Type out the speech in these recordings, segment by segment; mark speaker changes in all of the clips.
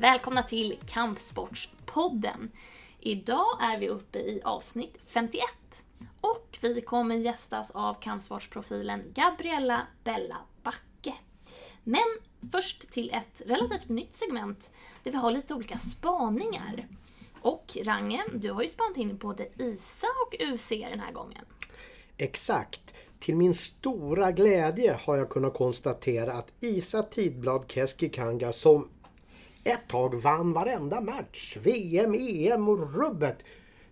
Speaker 1: Välkomna till Kampsportspodden. Idag är vi uppe i avsnitt 51 och vi kommer gästas av kampsportsprofilen Gabriella Bella Backe. Men först till ett relativt nytt segment där vi har lite olika spaningar. Och Range, du har ju spanat in både ISA och UC den här gången.
Speaker 2: Exakt. Till min stora glädje har jag kunnat konstatera att Isa Tidblad Keskikanga som ett tag vann varenda match, VM, EM och rubbet.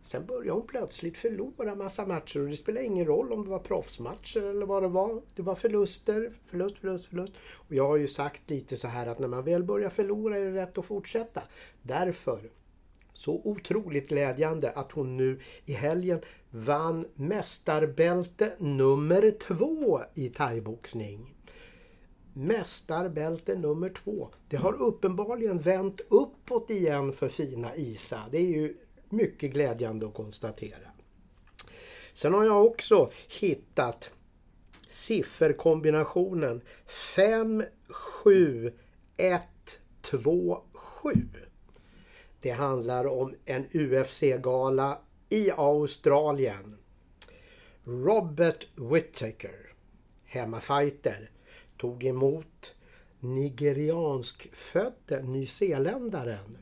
Speaker 2: Sen började hon plötsligt förlora massa matcher och det spelar ingen roll om det var proffsmatcher eller vad det var. Det var förluster, förlust, förlust, förlust. Och jag har ju sagt lite så här att när man väl börjar förlora är det rätt att fortsätta. Därför så otroligt glädjande att hon nu i helgen vann mästarbälte nummer två i thaiboxning. Mästarbälte nummer två. Det har uppenbarligen vänt uppåt igen för fina Isa. Det är ju mycket glädjande att konstatera. Sen har jag också hittat sifferkombinationen 5, 7, 1, 2, 7. Det handlar om en UFC-gala i Australien. Robert Whittaker, hemmafighter, tog emot nigerianskfödde nyzeeländaren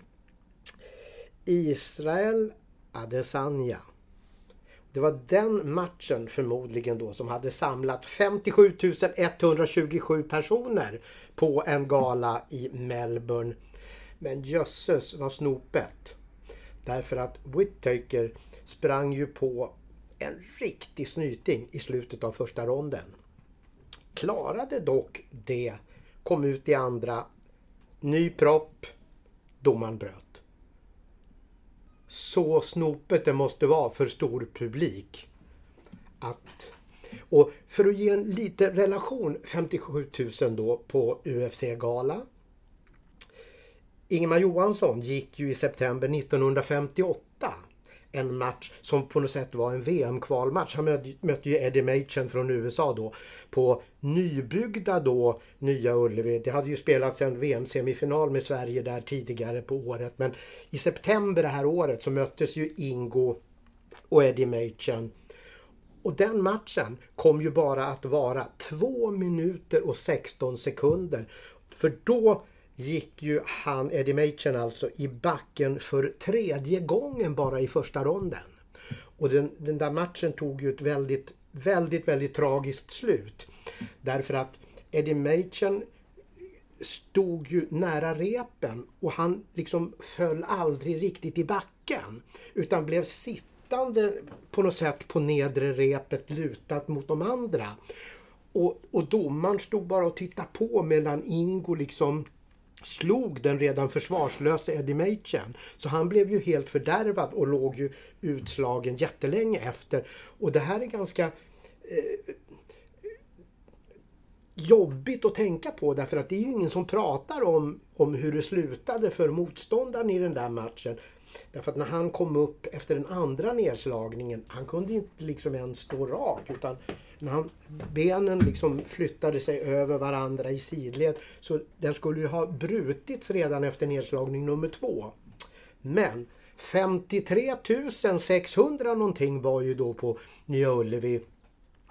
Speaker 2: Israel Adesanya. Det var den matchen förmodligen då som hade samlat 57 127 personer på en gala i Melbourne. Men jösses vad snopet. Därför att Whittaker sprang ju på en riktig snyting i slutet av första ronden. Klarade dock det, kom ut i andra, ny propp, domaren bröt. Så snopet det måste vara för stor publik. Att, och för att ge en liten relation, 57 000 då på UFC-gala. Ingemar Johansson gick ju i september 1958 en match som på något sätt var en VM-kvalmatch. Han mötte, ju Eddie Machen från USA då på nybyggda då Nya Ullevi. Det hade ju spelats en VM-semifinal med Sverige där tidigare på året men i september det här året så möttes ju Ingo och Eddie Machen. Och den matchen kom ju bara att vara 2 minuter och 16 sekunder. För då gick ju han, Eddie Machen alltså, i backen för tredje gången bara i första ronden. Och den, den där matchen tog ju ett väldigt, väldigt, väldigt tragiskt slut. Därför att Eddie Machen stod ju nära repen och han liksom föll aldrig riktigt i backen. Utan blev sittande på något sätt på nedre repet lutat mot de andra. Och, och domaren stod bara och tittade på medan Ingo liksom slog den redan försvarslöse Eddie Machen. Så han blev ju helt fördärvad och låg ju utslagen jättelänge efter. Och det här är ganska eh, jobbigt att tänka på därför att det är ju ingen som pratar om, om hur det slutade för motståndaren i den där matchen. Därför att när han kom upp efter den andra nedslagningen, han kunde inte liksom ens stå rak utan när han, benen liksom flyttade sig över varandra i sidled. Så den skulle ju ha brutits redan efter nedslagning nummer två. Men 53 600 någonting var ju då på Nya Ullevi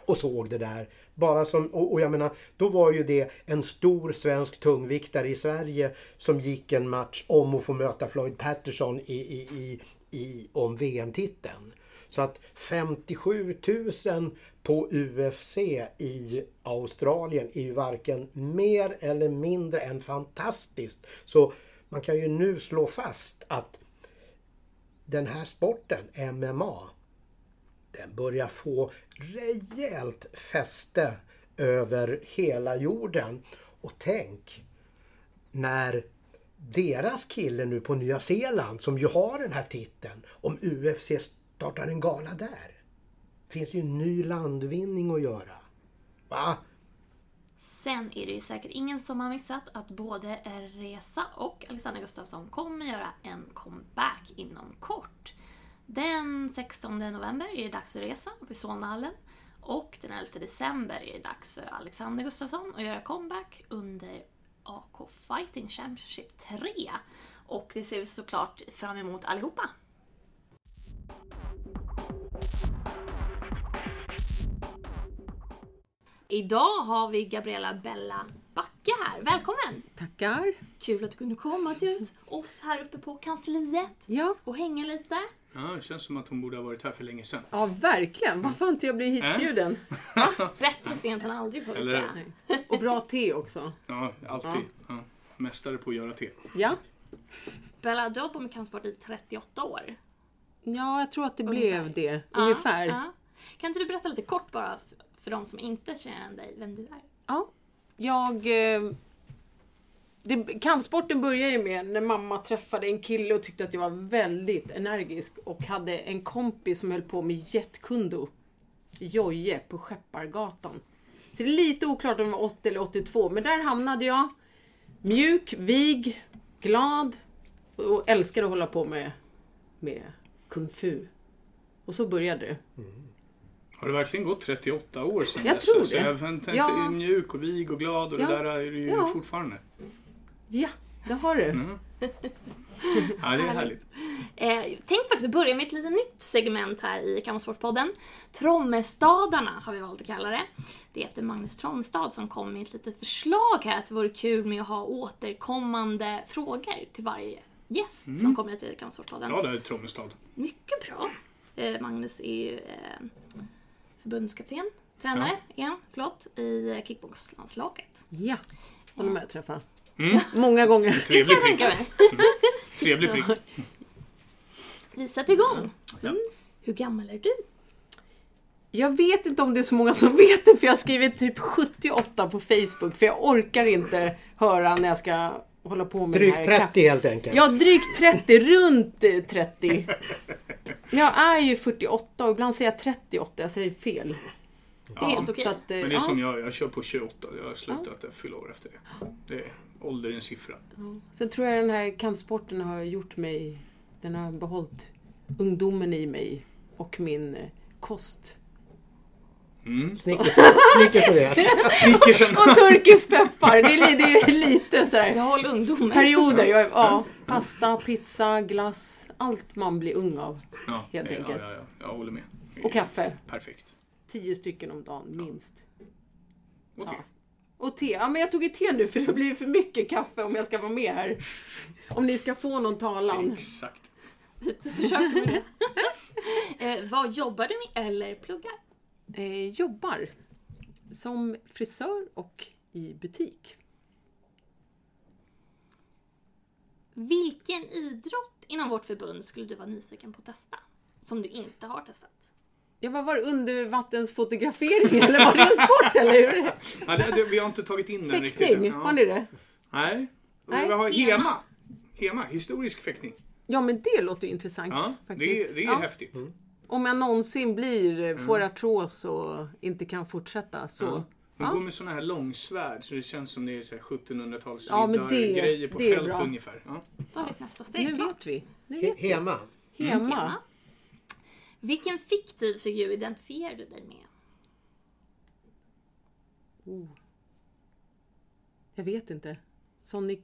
Speaker 2: och såg det där. Bara som, och, och, jag menar, då var ju det en stor svensk tungviktare i Sverige som gick en match om att få möta Floyd Patterson i, i, i, i om VM-titeln. Så att 57 000 på UFC i Australien är ju varken mer eller mindre än fantastiskt. Så man kan ju nu slå fast att den här sporten, MMA, den börjar få rejält fäste över hela jorden. Och tänk när deras kille nu på Nya Zeeland som ju har den här titeln, om UFC startar en gala där finns ju en ny landvinning att göra. Va?
Speaker 1: Sen är det ju säkert ingen som har missat att både Resa och Alexander Gustafsson kommer göra en comeback inom kort. Den 16 november är det dags för Resa uppe i Solnahallen. Och den 11 december är det dags för Alexander Gustafsson att göra comeback under AK Fighting Championship 3. Och det ser vi såklart fram emot allihopa. Idag har vi Gabriella Bella Backe här. Välkommen!
Speaker 3: Tackar.
Speaker 1: Kul att du kunde komma till oss här uppe på kansliet
Speaker 3: Ja,
Speaker 1: och hänga lite.
Speaker 4: Ja, det känns som att hon borde ha varit här för länge sedan.
Speaker 3: ja verkligen. Varför har inte jag blivit hitbjuden?
Speaker 1: Bättre sent än aldrig får vi
Speaker 4: Eller-
Speaker 1: säga.
Speaker 3: Och bra te också.
Speaker 4: Ja, alltid. Ja. Mästare på att göra te.
Speaker 3: Ja.
Speaker 1: Bella, du har hållit på med kampsport i 38 år.
Speaker 3: Ja, jag tror att det
Speaker 1: Ungefär.
Speaker 3: blev det.
Speaker 1: Ja,
Speaker 3: Ungefär.
Speaker 1: ja. Kan inte du berätta lite kort bara för de som inte känner dig, vem du är?
Speaker 3: Ja. Jag... Eh, det, kampsporten började ju med när mamma träffade en kille och tyckte att jag var väldigt energisk och hade en kompis som höll på med jetkundo. Joje på Skeppargatan. Så det är lite oklart om det var 80 eller 82 men där hamnade jag. Mjuk, vig, glad och älskade att hålla på med, med kung fu. Och så började det.
Speaker 4: Har det verkligen gått 38 år sedan
Speaker 3: Jag
Speaker 4: dess?
Speaker 3: tror
Speaker 4: Alltså,
Speaker 3: det.
Speaker 4: Jag tänkte
Speaker 3: Ja.
Speaker 4: mjuk och vig och glad och
Speaker 3: Ja.
Speaker 4: det där är du ju
Speaker 3: Ja.
Speaker 4: fortfarande.
Speaker 3: Ja, det har du.
Speaker 4: Mm. Ja, det är härligt.
Speaker 1: Eh, jag tänkte faktiskt börja med ett litet nytt segment här i Kampsportspodden. Trommestadarna har vi valt att kalla det. Det är efter Magnus Trommestad som kom med ett litet förslag här att det vore kul med att ha återkommande frågor till varje gäst som kommer till Kampsportspodden.
Speaker 4: Ja, det är Trommestad.
Speaker 1: Mycket bra. Eh, Magnus är ju eh, förbundskapten, tränare, ja. förlåt, i eh, kickboxlandslaget.
Speaker 3: Ja, honom har jag träffat.
Speaker 4: Mm.
Speaker 3: Många gånger.
Speaker 4: Trevlig prick.
Speaker 1: mig.
Speaker 4: Trevlig prick.
Speaker 1: Vi sätter igång.
Speaker 4: Ja.
Speaker 1: Hur gammal är du?
Speaker 3: Jag vet inte om det är så många som vet det för jag har skrivit typ 78 på Facebook för jag orkar inte höra när jag ska hålla på med
Speaker 2: Drygt
Speaker 3: den här
Speaker 2: 30 helt enkelt.
Speaker 3: Ja, drygt 30, runt eh, 30. Men jag är ju 48 och ibland säger jag 38, jag säger fel.
Speaker 1: Det är helt okej.
Speaker 3: Så att, eh,
Speaker 4: Men det är
Speaker 3: ja.
Speaker 4: som jag, jag kör på 28. Jag har slutat ja. fylla år efter det. det är, ålder är en siffra.
Speaker 3: Sen tror jag den här kampsporten har gjort mig, den har behållit ungdomen i mig och min eh, kost.
Speaker 4: Mm.
Speaker 2: Snickers, Snickers och det.
Speaker 4: Snickersen.
Speaker 3: Och turkisk peppar, det är, det är lite sådär.
Speaker 1: Behåll ungdomen.
Speaker 3: Perioder, jag, är- ja, pasta, pizza, glass, allt man blir ung av.
Speaker 4: Ja,
Speaker 3: Helt
Speaker 4: ja,
Speaker 3: enkelt.
Speaker 4: Ja, ja, jag håller med.
Speaker 3: Och kaffe,
Speaker 4: Perfekt.
Speaker 3: tio stycken om dagen minst.
Speaker 4: Och te.
Speaker 3: Och te, ja men jag tog ett te nu för det blir för mycket kaffe om jag ska vara med här. Om ni ska få någon talan.
Speaker 4: Exakt.
Speaker 1: Försök med det. eh, vad jobbar du med eller pluggar?
Speaker 3: Eh, jobbar som frisör och i butik.
Speaker 1: Vilken idrott inom vårt förbund skulle du vara nyfiken på att testa? Som du inte har testat?
Speaker 3: Jag var, var det undervattensfotografering eller var det en sport eller hur?
Speaker 4: Ja, det, det, vi har inte tagit in den riktigt.
Speaker 3: Fäktning,
Speaker 4: än.
Speaker 3: har ni det?
Speaker 4: Nej.
Speaker 3: Nej,
Speaker 4: vi har
Speaker 1: hema.
Speaker 4: hema. Hema, historisk fäktning.
Speaker 3: Ja men det låter intressant
Speaker 4: Ja, det,
Speaker 3: faktiskt.
Speaker 4: är- det är
Speaker 3: ja.
Speaker 4: häftigt.
Speaker 3: Om jag någonsin blir, eh, får artros och inte kan fortsätta så.
Speaker 4: Ja. Man
Speaker 3: Ja.
Speaker 4: går med såna här långsvärd så det känns som det är så här 1700-tals
Speaker 3: Ja, men det-
Speaker 4: grejer på
Speaker 3: det är
Speaker 4: fält
Speaker 3: bra.
Speaker 4: ungefär. Ja.
Speaker 1: Då har vi ett nästa steg
Speaker 3: Nu
Speaker 1: klart.
Speaker 3: vet vi. Nu vet vi.
Speaker 2: Hema.
Speaker 3: Hemma.
Speaker 1: Hemma. Vilken fiktiv figur identifierar du dig med?
Speaker 3: Oh. Jag vet inte. Sonic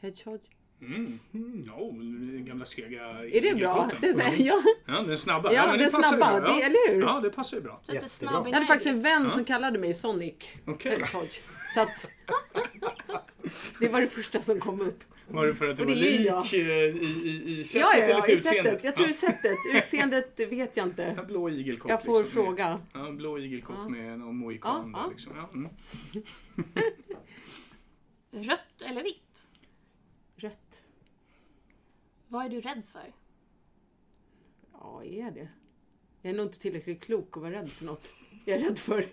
Speaker 3: Hedgehog.
Speaker 4: Mm. Ja, den gamla sega
Speaker 3: Är det bra? Det så här, ja.
Speaker 4: Ja, den snabba.
Speaker 3: Ja,
Speaker 4: men
Speaker 3: den
Speaker 4: passar ju
Speaker 3: snabba.
Speaker 4: bra. Ja.
Speaker 3: Det- eller hur?
Speaker 4: Ja, det passar ju bra.
Speaker 1: Lite snabb
Speaker 3: Jag hade faktiskt en vän som kallade mig Sonic
Speaker 4: Okej.
Speaker 3: Hedgehog. Så att... Det var det första som kom upp.
Speaker 4: Var det för att det
Speaker 3: Och
Speaker 4: var
Speaker 3: det
Speaker 4: lik
Speaker 3: jag.
Speaker 4: eh, i, i, i sättet
Speaker 3: Ja, ja,
Speaker 4: eller
Speaker 3: ja,
Speaker 4: till
Speaker 3: i sättet.
Speaker 4: utseendet?
Speaker 3: Jag tror
Speaker 4: ja.
Speaker 3: i sättet. Utseendet vet jag
Speaker 4: Ja,
Speaker 3: inte.
Speaker 4: blå igelkott.
Speaker 3: Jag får
Speaker 4: liksom, med-
Speaker 3: fråga.
Speaker 4: Ja, blå igelkott
Speaker 3: Ja.
Speaker 4: med någon mohikan
Speaker 3: Ja, ja.
Speaker 4: liksom. Ja, mm.
Speaker 1: Rött eller vitt?
Speaker 3: Rött.
Speaker 1: Vad är du rädd för?
Speaker 3: Ja, är det? Jag är nog inte tillräckligt klok att vara rädd för något. Jag är rädd för...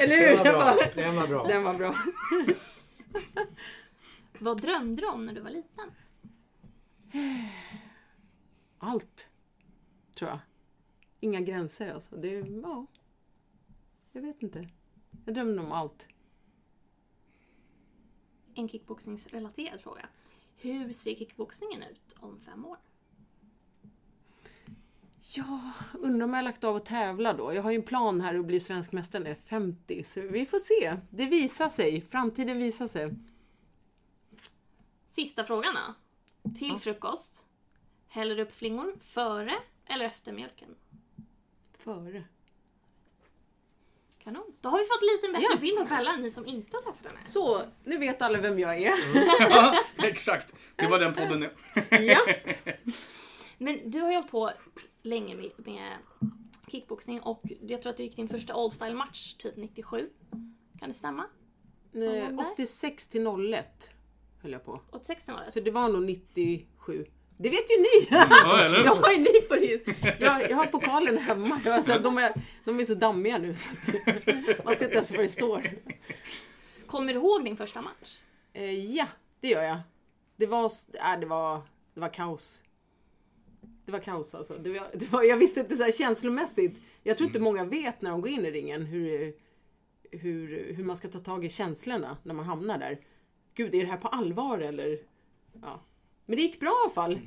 Speaker 3: Eller hur?
Speaker 2: Den var bra. Den var bra.
Speaker 3: Den var bra.
Speaker 1: Vad drömde du om när du var liten?
Speaker 3: Allt. Tror jag. Inga gränser alltså. Det, ja. Jag vet inte. Jag drömde om allt.
Speaker 1: En kickboxningsrelaterad fråga. Hur ser kickboxningen ut om fem år?
Speaker 3: Ja, undrar om jag har lagt av att tävla då. Jag har ju en plan här att bli svensk mästare när jag är 50. Så vi får se. Det visar sig. Framtiden visar sig.
Speaker 1: Sista frågan då. Till frukost. Häller du upp flingor före eller efter mjölken?
Speaker 3: Före.
Speaker 1: Kanon. Då har vi fått lite bättre
Speaker 3: Ja.
Speaker 1: bild av Bella, ni som inte har träffat henne.
Speaker 3: Så, nu vet alla vem jag är.
Speaker 4: Ja, exakt. Det var den podden nu.
Speaker 3: ja.
Speaker 1: Men du har ju hållit på länge med, med kickboxning och jag tror att du gick din första All-style-match typ 97. Kan det stämma?
Speaker 3: Nej,
Speaker 1: Någon där?
Speaker 3: 86 till 01 höll jag på.
Speaker 1: 86 var det.
Speaker 3: Så det var nog 97. Det vet ju ni!
Speaker 4: Ja, eller?
Speaker 3: Jag har ju ni på det. Jag, jag har pokalen hemma. Jag, alltså, de, är, de är så dammiga nu. Så att, man ser inte ens vad det står.
Speaker 1: Kommer du ihåg din första match?
Speaker 3: Eh, ja, det gör jag. Det var, äh, det var, det var kaos. Det var kaos alltså. Det var, det var, jag visste inte så här känslomässigt. Jag tror inte många vet när de går in i ringen hur, hur, hur man ska ta tag i känslorna när man hamnar där. Gud, är det här på allvar eller? Ja. Men det gick bra i alla fall.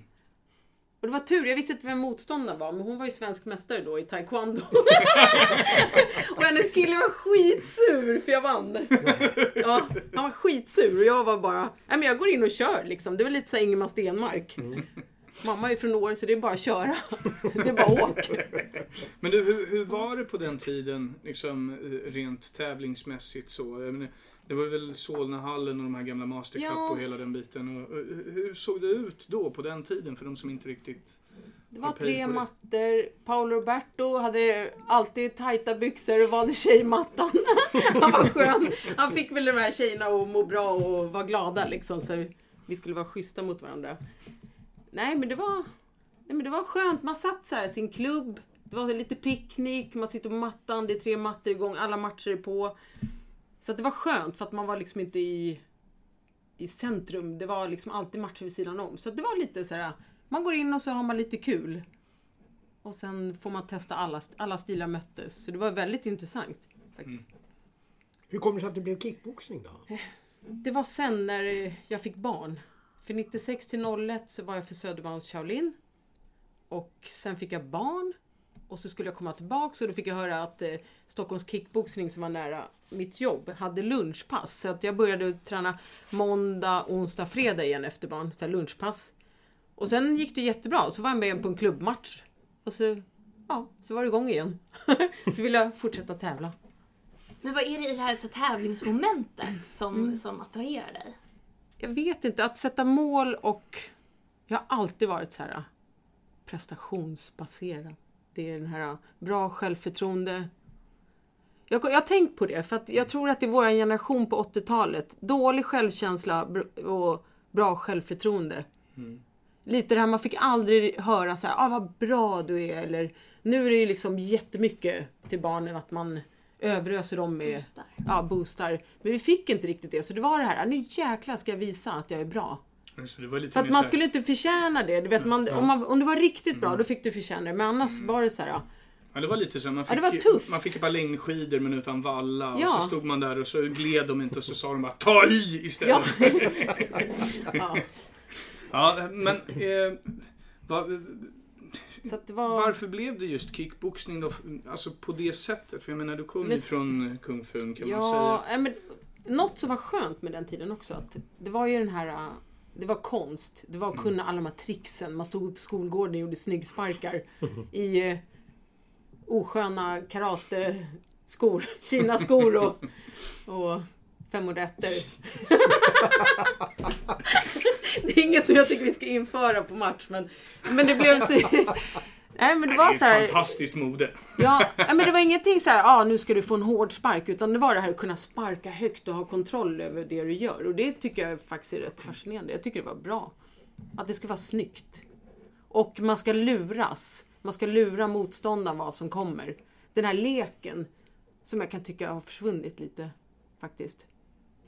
Speaker 3: Och det var tur, jag visste inte vem motståndaren var, men hon var ju svensk mästare då i taekwondo. och hennes kille var skitsur för jag vann. Ja, han var skitsur och jag var bara, nej men jag går in och kör liksom. Det var lite så här Ingemar Stenmark. Mamma är från Åre så det är bara att köra. Det är bara åk.
Speaker 4: Men du, hur, hur var det på den tiden, liksom eh, rent tävlingsmässigt så? Menar, det var väl Solnahallen och de här gamla Mastercup
Speaker 3: Ja.
Speaker 4: och hela den biten. Och, hur såg det ut då, på den tiden, för de som inte riktigt...
Speaker 3: Det var tre mattor. Paolo Roberto hade alltid tajta byxor och valde tjejmattan. Han var skön. Han fick väl de här tjejerna att må bra och vara glada liksom. Så vi skulle vara schyssta mot varandra. Nej men det var, nej, men det var skönt. Man satt så här i sin klubb. Det var lite picknick, man sitter på mattan, det är tre mattor igång, alla matcher är på. Så det var skönt för att man var liksom inte i, i centrum. Det var liksom alltid matcher vid sidan om. Så det var lite så här. Man går in och så har man lite kul. Och sen får man testa alla, alla stilar möttes. Så det var väldigt intressant. Faktiskt.
Speaker 2: Hur kommer det sig att det blev kickboxning då?
Speaker 3: Det var sen när eh, jag fick barn. För 96 till 01 så var jag för Södermalms Shaolin. Och sen fick jag barn. Och så skulle jag komma tillbaka och då fick jag höra att eh, Stockholms kickboxning som var nära mitt jobb hade lunchpass. Så att jag började träna måndag, onsdag, fredag igen efter barn. Så lunchpass. Och sen gick det jättebra. Så var jag med på en klubbmatch. Och så, ja, så var det igång igen. så ville jag fortsätta tävla.
Speaker 1: Men vad är det i det här så tävlingsmomentet som,
Speaker 3: Mm.
Speaker 1: som attraherar dig?
Speaker 3: jag vet inte, att sätta mål och... Jag har alltid varit så här prestationsbaserad. Det är den här bra självförtroende. Jag, har tänkt på det, för att jag tror att är vår generation på 80-talet. Dålig självkänsla och bra självförtroende. Lite det här, man fick aldrig höra så här, ah, vad bra du är, eller nu är det ju liksom jättemycket till barnen att man överöser dem med
Speaker 1: Boostar.
Speaker 3: ja, boostar. Men vi fick inte riktigt det, så det var det här, nu jäklar ska jag visa att jag är bra.
Speaker 4: Var
Speaker 3: För att man skulle inte förtjäna det. Du vet, man, om, man, om du var riktigt bra, då fick du förtjäna det. Men annars var det så här, ja.
Speaker 4: Ja, det var lite så. Man fick,
Speaker 3: Ja, det var tufft.
Speaker 4: Man fick par längdskidor men utan valla.
Speaker 3: Ja.
Speaker 4: Och så stod man där och så gled de inte och så sa de bara ta i istället.
Speaker 3: ja. ja.
Speaker 4: Ja, men eh, va,
Speaker 3: Så att det var...
Speaker 4: varför blev det just kickboxning då? Alltså på det sättet? För jag menar, du kom ju
Speaker 3: Men-
Speaker 4: från kung fu kan man
Speaker 3: Ja,
Speaker 4: säga.
Speaker 3: nej, men något som var skönt med den tiden också, att det var ju den här... Det var konst. Det var att kunna alla de här tricksen. Man stod upp på skolgården och gjorde snyggsparkar i eh, osköna karate-skor. Kina-skor och, och 501 Det är inget som jag tycker vi ska införa på match, men, men det blev så... Nej, men det var
Speaker 4: det
Speaker 3: så
Speaker 4: är
Speaker 3: här...
Speaker 4: ett fantastiskt mode.
Speaker 3: Ja, men det var ingenting så här, ah, nu ska du få en hård spark, utan det var det här att kunna sparka högt och ha kontroll över det du gör. Och det tycker jag faktiskt är rätt fascinerande. Jag tycker det var bra. Att det ska vara snyggt. Och man ska luras. Man ska lura motståndaren vad som kommer. Den här leken som jag kan tycka har försvunnit lite faktiskt.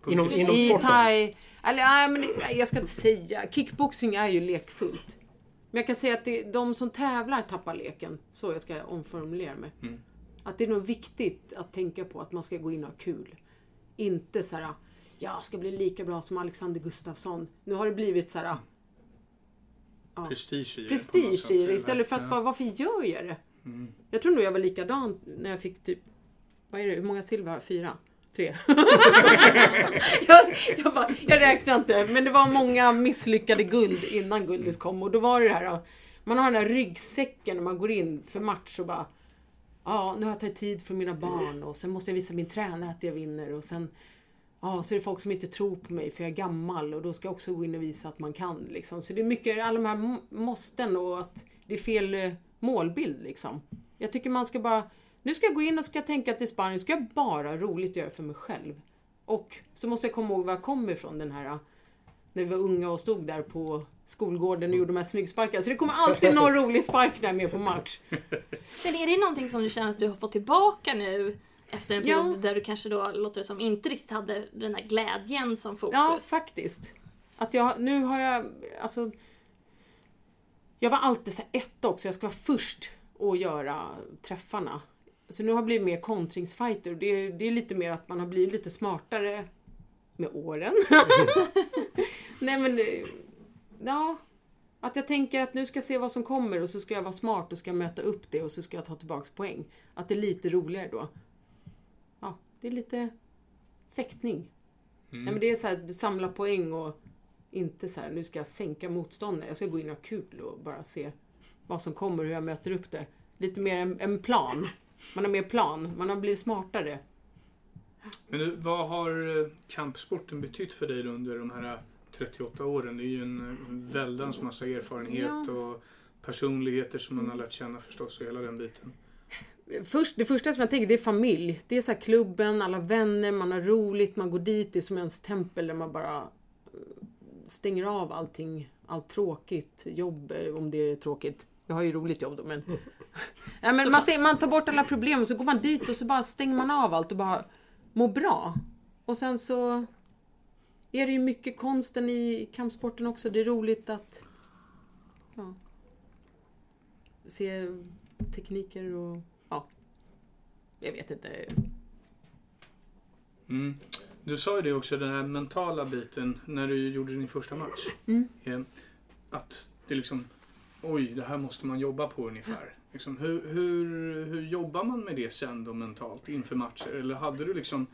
Speaker 2: Inom, inom
Speaker 3: I
Speaker 2: sporten?
Speaker 3: thai, eller nej, men jag ska inte säga. Kickboxing är ju lekfullt. Men jag kan säga att det, de som tävlar tappar leken. Så jag ska omformulera mig. Att det är nog viktigt att tänka på att man ska gå in och ha kul. Inte så här, jag ska bli lika bra som Alexander Gustafsson. Nu har det blivit så här, Ja.
Speaker 4: prestige i det.
Speaker 3: prestige i det istället för att
Speaker 4: Ja.
Speaker 3: bara, varför gör jag det?
Speaker 4: Mm.
Speaker 3: Jag tror nog jag var likadan när jag fick typ, vad är det, hur många silver har jag? Fyra? Tre? jag, jag, bara, jag räknar inte, men det var många misslyckade guld innan guldet kom och då var det det här, man har den här ryggsäcken när man går in för match och bara Ja, nu har jag tagit tid för mina barn och sen måste jag visa min tränare att jag vinner och sen Ja, så är det folk som inte tror på mig för jag är gammal och då ska jag också gå in och visa att man kan. Liksom. Så det är mycket, alla de här måsten och att det är fel eh, målbild liksom. Jag tycker man ska bara, nu ska jag gå in och ska tänka till Spanien, ska jag bara ha roligt göra för mig själv. Och så måste jag komma ihåg var jag kommer ifrån den här, när vi var unga och stod där på skolgården och gjorde de här snyggsparkarna. Så det kommer alltid någon rolig spark när jag är med på match.
Speaker 1: Men är det någonting som du känner att du har fått tillbaka nu efter en
Speaker 3: Ja.
Speaker 1: period där du kanske då, låter det som, inte riktigt hade den här glädjen som fokus?
Speaker 3: Ja, faktiskt. Att jag, nu har jag, alltså... Jag var alltid så här etta också, jag ska vara först att göra träffarna. Så nu har jag blivit mer kontringsfighter det, är- det är lite mer att man har blivit lite smartare med åren. Nej men, eh, ja. Att jag tänker att nu ska jag se vad som kommer och så ska jag vara smart och ska möta upp det och så ska jag ta tillbaks poäng. Att det är lite roligare då. Ja, det är lite fäktning.
Speaker 4: Mm.
Speaker 3: Nej, men det är så här, du samlar poäng och inte så här, nu ska jag sänka motståndare. Jag ska gå in och ha kul och bara se vad som kommer och hur jag möter upp det. Lite mer en, en plan. Man har mer plan, man har blivit smartare.
Speaker 4: Men du, vad har eh, kampsporten betytt för dig under de här 38 åren? Det är ju en eh, väldans massa erfarenhet och personligheter som man har lärt känna förstås och hela den biten.
Speaker 3: Först, det första som jag tänker det är familj. Det är så klubben, alla vänner, man har roligt, man går dit. Det är som ens tempel där man bara eh, stänger av allting. Allt tråkigt, jobb eh, om det är tråkigt. Jag har ju roligt jobb då men... ja, men man, stäng, man tar bort alla problem och så går man dit och så bara stänger man av allt och bara mår bra. Och sen så är det ju mycket konsten i kampsporten också. Det är roligt att ja, se tekniker och ja, jag vet inte.
Speaker 4: Mm. Du sa ju det också, den här mentala biten när du gjorde din första match.
Speaker 3: Mm.
Speaker 4: Eh, Att det liksom, oj, det här måste man jobba på ungefär. Liksom, hur, hur, hur jobbar man med det sen då mentalt inför matcher? Eller hade du liksom,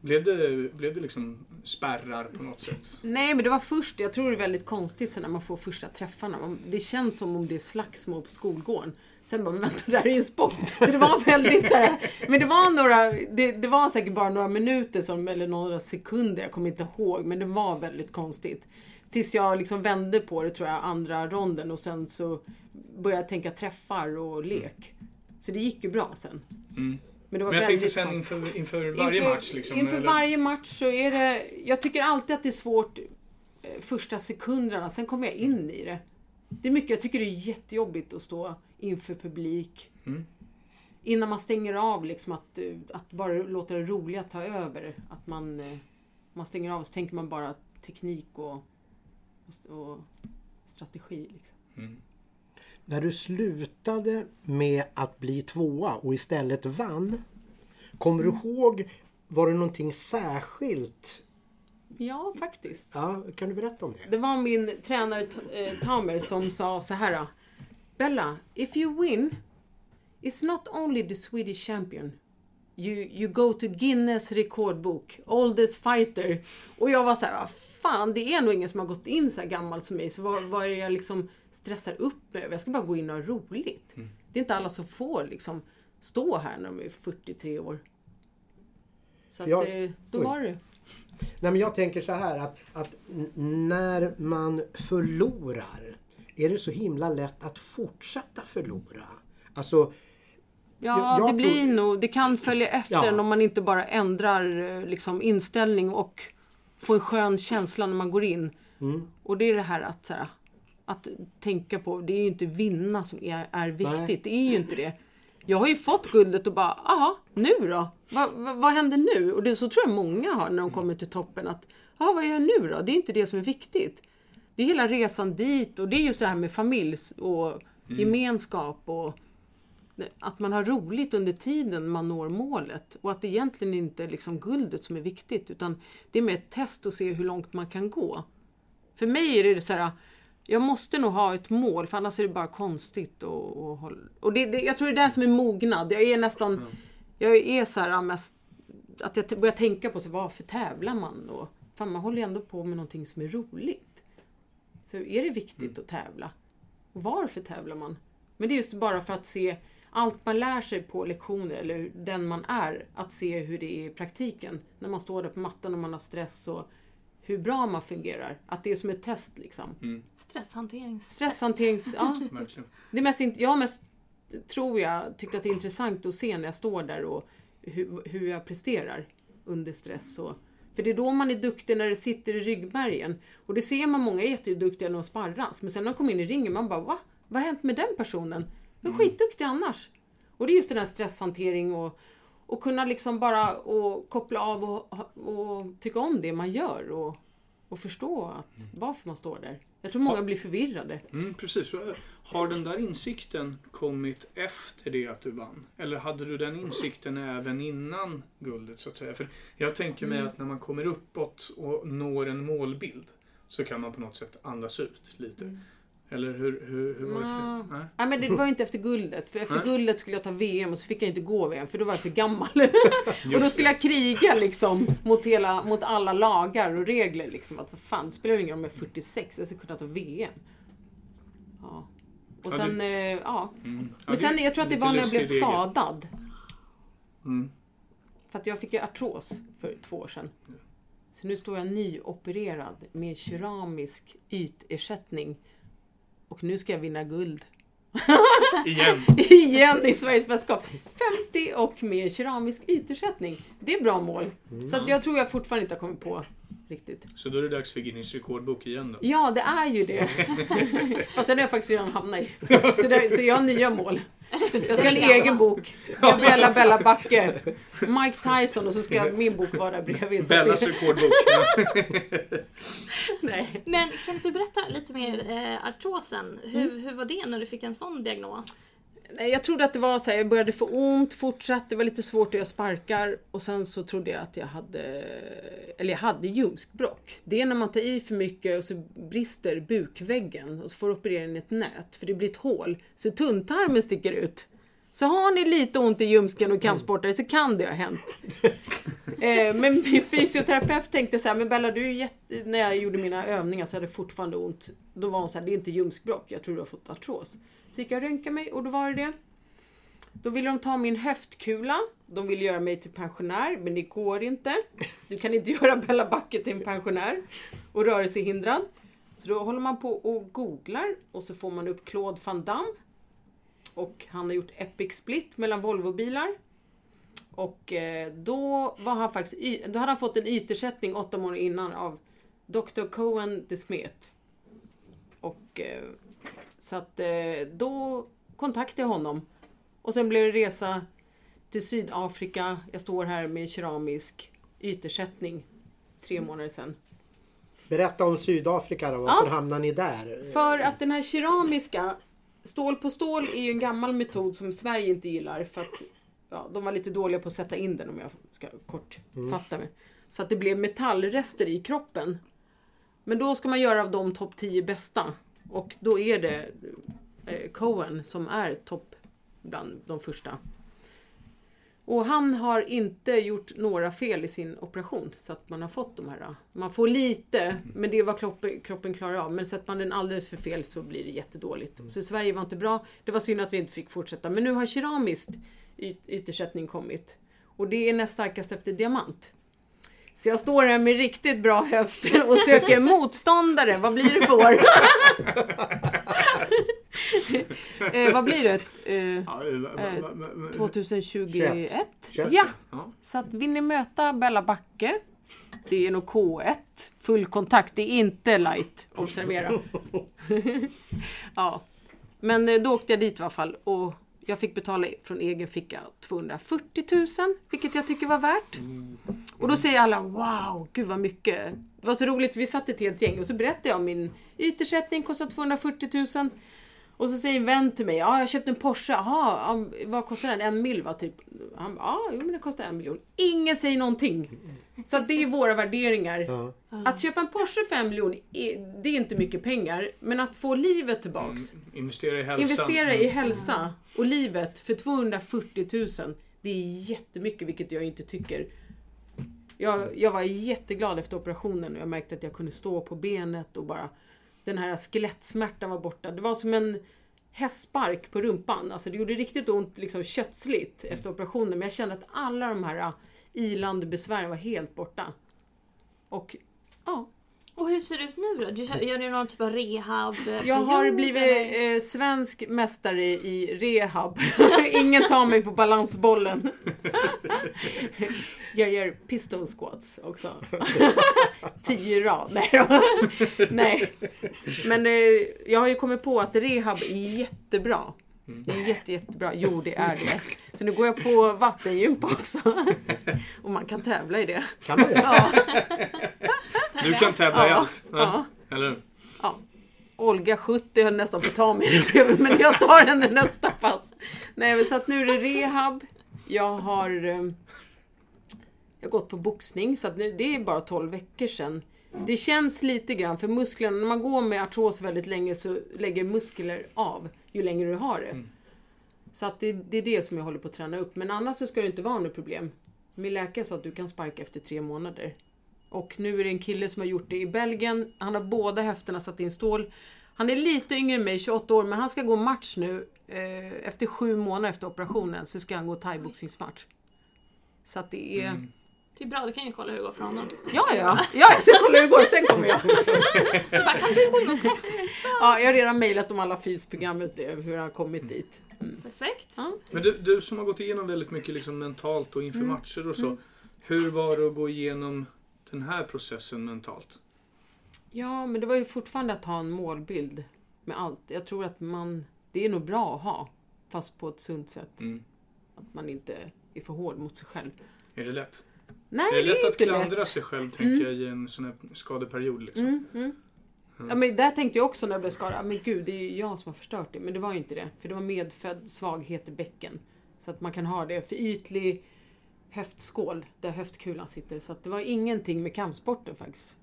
Speaker 4: blev det, blev det liksom spärrar på något sätt?
Speaker 3: Nej, men det var först. Jag tror det är väldigt konstigt sen när man får första träffarna. Man, det känns som om det är slagsmål på skolgården. Sen bara, men vänta, det här är ju en sport. Så det var väldigt så Men det var några, det, det var säkert bara några minuter som, eller några sekunder, jag kommer inte ihåg. Men det var väldigt konstigt. Tills jag liksom vände på det tror jag, andra ronden och sen så började jag tänka träffar och lek. Så det gick ju bra sen.
Speaker 4: Mm.
Speaker 3: Men, det var
Speaker 4: Men jag tänkte sen inför, inför varje
Speaker 3: inför,
Speaker 4: match. Liksom,
Speaker 3: inför
Speaker 4: eller?
Speaker 3: varje match så är det... Jag tycker alltid att det är svårt eh, första sekunderna, sen kommer jag in i det. Det är mycket, jag tycker det är jättejobbigt att stå inför publik.
Speaker 4: Mm.
Speaker 3: Innan man stänger av liksom att, eh, att bara låta det roliga ta över. Att man, eh, man stänger av så tänker man bara teknik och, och, och strategi. Liksom.
Speaker 4: Mm.
Speaker 2: När du slutade med att bli tvåa och istället vann. Kommer du ihåg, var det någonting särskilt?
Speaker 3: Ja, faktiskt.
Speaker 2: Ja, kan du berätta om det?
Speaker 3: Det var min tränare eh, Tamer som sa så här. Bella, if you win, it's not only the Swedish champion. You, you go to Guinness rekordbok, oldest fighter. Och jag var så här, "Vad fan det är nog ingen som har gått in så här gammal som mig. Så vad, vad är jag liksom stressar upp mig över? Jag ska bara gå in och ha roligt. Det är inte alla som får liksom stå här när de är 43 år. Så att,
Speaker 2: Jag-
Speaker 3: eh, då var det.
Speaker 2: Nej, men jag tänker så här att, att när man förlorar är det så himla lätt att fortsätta förlora. Alltså,
Speaker 3: Ja,
Speaker 2: Jag- jag
Speaker 3: det blir
Speaker 2: tror-
Speaker 3: nog, det kan följa efter
Speaker 2: Ja.
Speaker 3: om man inte bara ändrar eh, liksom, inställning och får en skön känsla när man går in.
Speaker 2: Mm.
Speaker 3: Och det är det här att, så här, att tänka på, det är ju inte vinna som är, är viktigt.
Speaker 2: Nej.
Speaker 3: Det är ju inte det. Jag har ju fått guldet och bara, aha, nu då? Va, va, vad händer nu? Och det så tror jag många har när de kommer till toppen. att, ja vad gör jag nu då? Det är inte det som är viktigt. Det är hela resan dit och det är just det här med familj och gemenskap och att man har roligt under tiden man når målet och att det egentligen inte är liksom guldet som är viktigt utan det är mer ett test att se hur långt man kan gå. För mig är det så här, jag måste nog ha ett mål för annars är det bara konstigt. Och, och, och det, det, jag tror det är det som är mognad. Jag är nästan, jag är så här mest, att jag börjar tänka på så, varför tävlar man då? Fan man håller ju ändå på med någonting som är roligt. Så är det viktigt att tävla? Och varför tävlar man? Men det är just bara för att se allt man lär sig på lektioner, eller den man är, att se hur det är i praktiken. När man står där på mattan och man har stress och hur bra man fungerar. Att det är som ett test liksom.
Speaker 1: Stresshanterings...
Speaker 3: Stresshanterings... Ja, det är mest, jag har mest, tror jag, tyckt att det är intressant att se när jag står där och hur, hur jag presterar under stress. Och, för det är då man är duktig när det sitter i ryggmärgen. Och det ser man, många är jätteduktiga när de sparras. Men sen när de kommer in i ringen, man bara va? Vad har hänt med den personen? Den är skitduktig annars. Och det är just den här stresshantering och, och kunna liksom bara och koppla av och, och tycka om det man gör. Och, och förstå att, varför man står där. Jag tror många blir förvirrade.
Speaker 4: Mm, precis. Har den där insikten kommit efter det att du vann? Eller hade du den insikten även innan guldet så att säga? För jag tänker mig
Speaker 3: Mm.
Speaker 4: att när man kommer uppåt och når en målbild så kan man på något sätt andas ut lite. Eller hur, hur, hur var det för? Nej.
Speaker 3: Nej men det var inte efter guldet. För efter
Speaker 4: Nej.
Speaker 3: guldet skulle jag ta VM och så fick jag inte gå VM för då var jag för gammal. och då skulle jag kriga liksom mot, hela, mot alla lagar och regler. Liksom. Att vad fan, det spelar ingen roll om jag är 46, jag ska kunna ta VM. Ja. Och
Speaker 4: Ja,
Speaker 3: sen, eh, ja.
Speaker 4: Mm.
Speaker 3: Men sen,
Speaker 4: det-
Speaker 3: jag tror att det var när jag blev skadad.
Speaker 4: Mm.
Speaker 3: För att jag fick ju artros för två år sedan. Så nu står jag nyopererad med keramisk ytersättning. Och nu ska jag vinna guld.
Speaker 4: Igen.
Speaker 3: Igen i Sveriges mästerskap. 50 och med keramisk ytersättning. Det är bra mål. Så att jag tror jag fortfarande inte har kommit på riktigt.
Speaker 4: Så då är det dags för Guinness rekordbok igen då.
Speaker 3: Ja, det är ju det. Fast den har jag faktiskt redan hamnat i. Så, där, så jag har nya mål. Jag ska ha en egen bok. Gabriella Bella Backe. Mike Tyson och så ska min bok vara där bredvid.
Speaker 4: Bellas rekordbok.
Speaker 3: nej.
Speaker 1: Men kan du berätta lite mer eh, artrosen? Hur,
Speaker 3: Mm.
Speaker 1: hur var det när du fick en sån diagnos?
Speaker 3: Jag trodde att det var så här, jag började få ont fortsatte, det var lite svårt att göra sparkar och sen så trodde jag att jag hade, eller jag hade ljumskbråck. Det är när man tar i för mycket och så brister bukväggen och så får opereringen i ett nät för det blir ett hål så tunntarmen sticker ut. Så har ni lite ont i ljumsken och kampsportare så kan det ha hänt. eh, men min fysioterapeut tänkte så här, men Bella du jätte... När jag gjorde mina övningar så hade jag fortfarande ont. Då var hon så här, det är inte ljumskbråck, jag tror du har fått artros. Så gick jag och röntgade mig och då var det det. Då ville de ta min höftkula. De ville göra mig till pensionär, men det går inte. Du kan inte göra Bella Backe till en pensionär och rörelsehindrad. Så då håller man på och googlar och så får man upp Claude van Damme. Och han har gjort Epic Split mellan Volvobilar. Och eh, då var han faktiskt, då hade han fått en ytersättning åtta månader innan av Dr. Cohen de Smet. Och eh, så att eh, då kontaktade jag honom. Och sen blev det resa till Sydafrika. Jag står här med keramisk ytersättning tre månader sedan.
Speaker 2: Berätta om Sydafrika då, varför
Speaker 3: Ja.
Speaker 2: hamnar ni där?
Speaker 3: För att den här keramiska, stål på stål är ju en gammal metod som Sverige inte gillar för att ja, de var lite dåliga på att sätta in den om jag ska kortfatta mig. Så att det blev metallrester i kroppen. Men då ska man göra av de topp 10 bästa. Och då är det eh, Cohen som är topp bland de första. Och han har inte gjort några fel i sin operation så att man har fått de här. Man får lite, men det är vad kroppen, kroppen klarar av. Men sätter man den alldeles för fel så blir det jättedåligt. Så Sverige var inte bra. Det var synd att vi inte fick fortsätta. Men nu har keramiskt yt, ytersättning kommit. Och det är näst starkast efter diamant. Så jag står här med riktigt bra höft och söker motståndare. Vad blir det för år? eh, vad blir det? Eh,
Speaker 4: Ja, eh, va- va- va- va- va-
Speaker 3: 2021?
Speaker 2: 21.
Speaker 3: Ja!
Speaker 4: Ja.
Speaker 3: Så att vill ni möta Bella Backe, det är nog K1, full kontakt, det är inte light, observera. ja. Men eh, då åkte jag dit i alla fall och jag fick betala från egen ficka 240 000, vilket jag tycker var värt. Och då säger alla wow, gud vad mycket. Det var så roligt, vi satt ett helt gäng och så berättade jag om min ytersättning kostar 240 000. Och så säger en vän till mig, ja jag köpte en Porsche, jaha, ja, vad kostar den? En mil va? Typ. Han bara, ja jo men det kostar en miljon. Ingen säger någonting. Så att det är våra värderingar.
Speaker 2: Ja.
Speaker 3: Att köpa en Porsche för en miljon, det är inte mycket pengar. Men att få livet tillbaks.
Speaker 4: Mm, investera i hälsan.
Speaker 3: Investera i
Speaker 4: Mm.
Speaker 3: hälsa och livet för 240 000. Det är jättemycket, vilket jag inte tycker. Jag, jag var jätteglad efter operationen och jag märkte att jag kunde stå på benet och bara den här skelettsmärtan var borta. Det var som en hästspark på rumpan. Alltså det gjorde riktigt ont liksom kötsligt efter operationen men jag kände att alla de här ah, ilande besvären var helt borta. Och ja,
Speaker 1: och hur ser det ut nu då? Du gör du någon typ av rehab?
Speaker 3: Jag har blivit eh, svensk mästare i rehab. Ingen tar mig på balansbollen. jag gör pistol squats också. Tio rad. Nej, då. Nej. Men eh, jag har ju kommit på att rehab är jättebra. Det är jätte, jättebra. Jo, det är det. Så nu går jag på vattengympa också. Och man kan tävla i det.
Speaker 2: Kan man det?
Speaker 3: Ja,
Speaker 4: Du kan tävla i
Speaker 3: Ja.
Speaker 4: allt.
Speaker 3: ja.
Speaker 4: Eller hur?
Speaker 3: Ja. Olga 70 höll nästan på att ta mig bredvid, men jag tar henne nästa pass. Nej, men så att nu är det rehab. Jag har, eh, jag har gått på boxning, så att nu, det är bara 12 veckor sedan. Det känns lite grann, för musklerna, när man går med artros väldigt länge så lägger muskler av ju längre du har det. Så att det, det är det som jag håller på att träna upp. Men annars så ska det inte vara något problem. Min läkare sa att du kan sparka efter tre månader. Och nu är det en kille som har gjort det i Belgien. Han har båda höfterna satt in stål. Han är lite yngre än mig, 28 år, men han ska gå match nu. Eh, efter sju månader efter operationen så ska han gå thaiboxningsmatch. Så att det är...
Speaker 4: Mm.
Speaker 1: Det är bra, du kan ju kolla hur det går för honom. Liksom.
Speaker 3: Ja, ja, ja, jag ska kolla hur det går, sen kommer jag.
Speaker 1: Du bara, kan du gå in och testa?
Speaker 3: Ja, jag har redan mejlat om alla fysprogram ute, hur han har kommit dit.
Speaker 1: Perfekt.
Speaker 3: Ja.
Speaker 4: Men du, du som har gått igenom väldigt mycket liksom mentalt och inför matcher och så. Hur var det att gå igenom den här processen mentalt?
Speaker 3: Ja, men det var ju fortfarande att ha en målbild med allt. Jag tror att man... Det är nog bra att ha, fast på ett sunt sätt.
Speaker 4: Mm.
Speaker 3: Att man inte är för hård mot sig själv.
Speaker 4: Är det lätt?
Speaker 3: Nej,
Speaker 4: är det lätt att klandra
Speaker 3: lätt.
Speaker 4: sig själv, tänker jag, i en sån här skadeperiod? Liksom?
Speaker 3: Mm, mm. Ja, men där tänkte jag också när jag blev skadad, men gud, det är ju jag som har förstört det. Men det var ju inte det. För det var medfödd svaghet i bäcken. Så att man kan ha det. För ytlig höftskål, där höftkulan sitter. Så att det var ingenting med kampsporten faktiskt.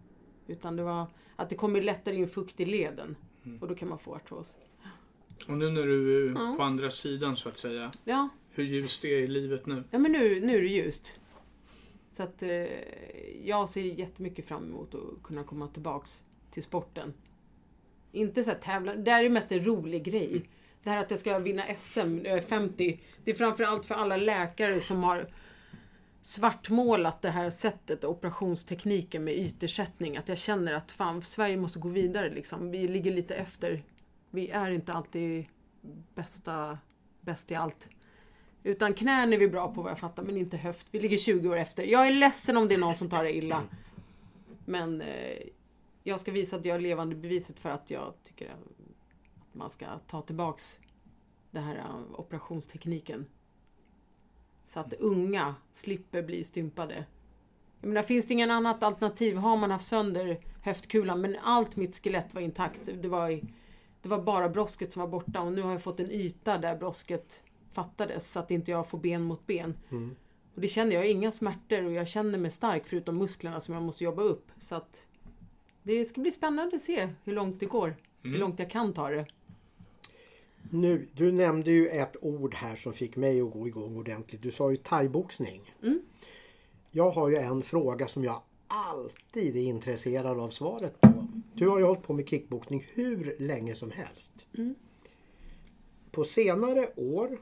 Speaker 3: Utan det var att det kommer lättare in fukt i leden. Och då kan man få artros.
Speaker 4: Och nu när du är på andra sidan, så att säga.
Speaker 3: Ja,
Speaker 4: Hur ljust är i livet nu?
Speaker 3: Ja men nu, nu är det ljust. Så att eh, jag ser jättemycket fram emot att kunna komma tillbaks till sporten. Inte så här tävla, det här är mest en rolig grej. Det här att jag ska vinna SM när jag är 50. Det är framförallt för alla läkare som har svartmålat det här sättet, operationstekniken med ytersättning. Att jag känner att fan, Sverige måste gå vidare liksom. Vi ligger lite efter. Vi är inte alltid bästa, bäst i allt. Utan knän är vi bra på vad jag fattar, men inte höft. Vi ligger 20 år efter. Jag är ledsen om det är någon som tar det illa. Men eh, jag ska visa att jag är levande beviset för att jag tycker att man ska ta tillbaks den här eh, operationstekniken. Så att unga slipper bli stympade. Jag menar, finns det ingen annat alternativ? Har man haft sönder höftkulan, men allt mitt skelett var intakt. Det var, det var bara brosket som var borta och nu har jag fått en yta där brosket fattades så att inte jag får ben mot ben.
Speaker 2: Mm.
Speaker 3: Och det känner jag, jag har inga smärtor och jag känner mig stark förutom musklerna som jag måste jobba upp. Så att det ska bli spännande att se hur långt det går. Hur
Speaker 4: Mm.
Speaker 3: långt jag kan ta det.
Speaker 2: Nu, du nämnde ju ett ord här som fick mig att gå igång ordentligt. Du sa ju thaiboxning.
Speaker 3: Mm.
Speaker 2: Jag har ju en fråga som jag alltid är intresserad av svaret på. Du har ju hållit på med kickboxning hur länge som helst.
Speaker 3: Mm.
Speaker 2: På senare år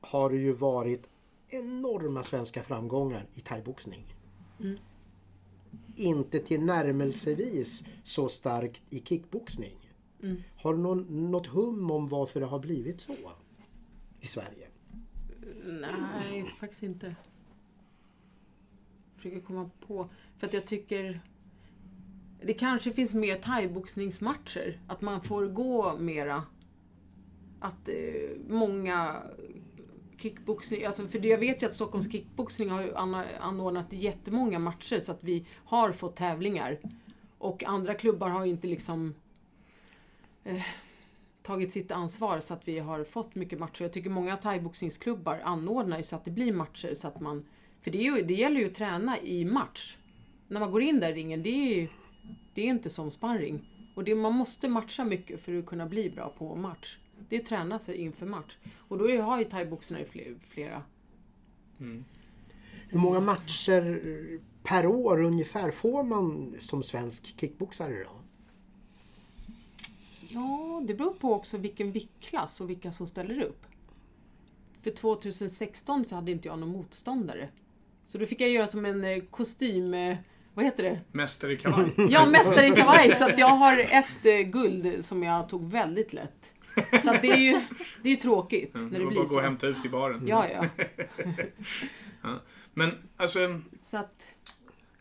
Speaker 2: har det ju varit enorma svenska framgångar i thaiboxning.
Speaker 3: Mm.
Speaker 2: Inte tillnärmelsevis så starkt i kickboxning.
Speaker 3: Mm.
Speaker 2: Har du någon, något hum om varför det har blivit så i Sverige?
Speaker 3: Nej, faktiskt inte. Försöker komma på. För att jag tycker... Det kanske finns mer thaiboxningsmatcher. Att man får gå mera. Att eh, många kickboxning... Alltså för jag vet ju att Stockholms kickboxning har ju anordnat jättemånga matcher så att vi har fått tävlingar. Och andra klubbar har inte liksom eh, tagit sitt ansvar så att vi har fått mycket matcher. Jag tycker många thaiboxningsklubbar anordnar ju så att det blir matcher så att man För det, är ju, det gäller ju att träna i match. När man går in där i ringen, det är ju det är inte som sparring. Och det, man måste matcha mycket för att kunna bli bra på match. Det tränar sig inför match. Och då har ju thaiboxarna flera.
Speaker 4: Mm.
Speaker 2: Hur många matcher per år ungefär får man som svensk kickboxare då?
Speaker 3: Ja, det beror på också vilken viktklass och vilka som ställer upp. För 2016 så hade inte jag någon motståndare. Så då fick jag göra som en eh, kostym... eh, Vad heter det?
Speaker 4: Mästare i kavaj.
Speaker 3: Ja, mästare i kavaj. Så att jag har ett eh, guld som jag tog väldigt lätt. Så det är ju, det är ju tråkigt
Speaker 4: Mm,
Speaker 3: när
Speaker 4: det
Speaker 3: det blir
Speaker 4: bara att gå och
Speaker 3: så.
Speaker 4: hämta ut i baren.
Speaker 3: Ja, ja.
Speaker 4: Men alltså,
Speaker 3: Så att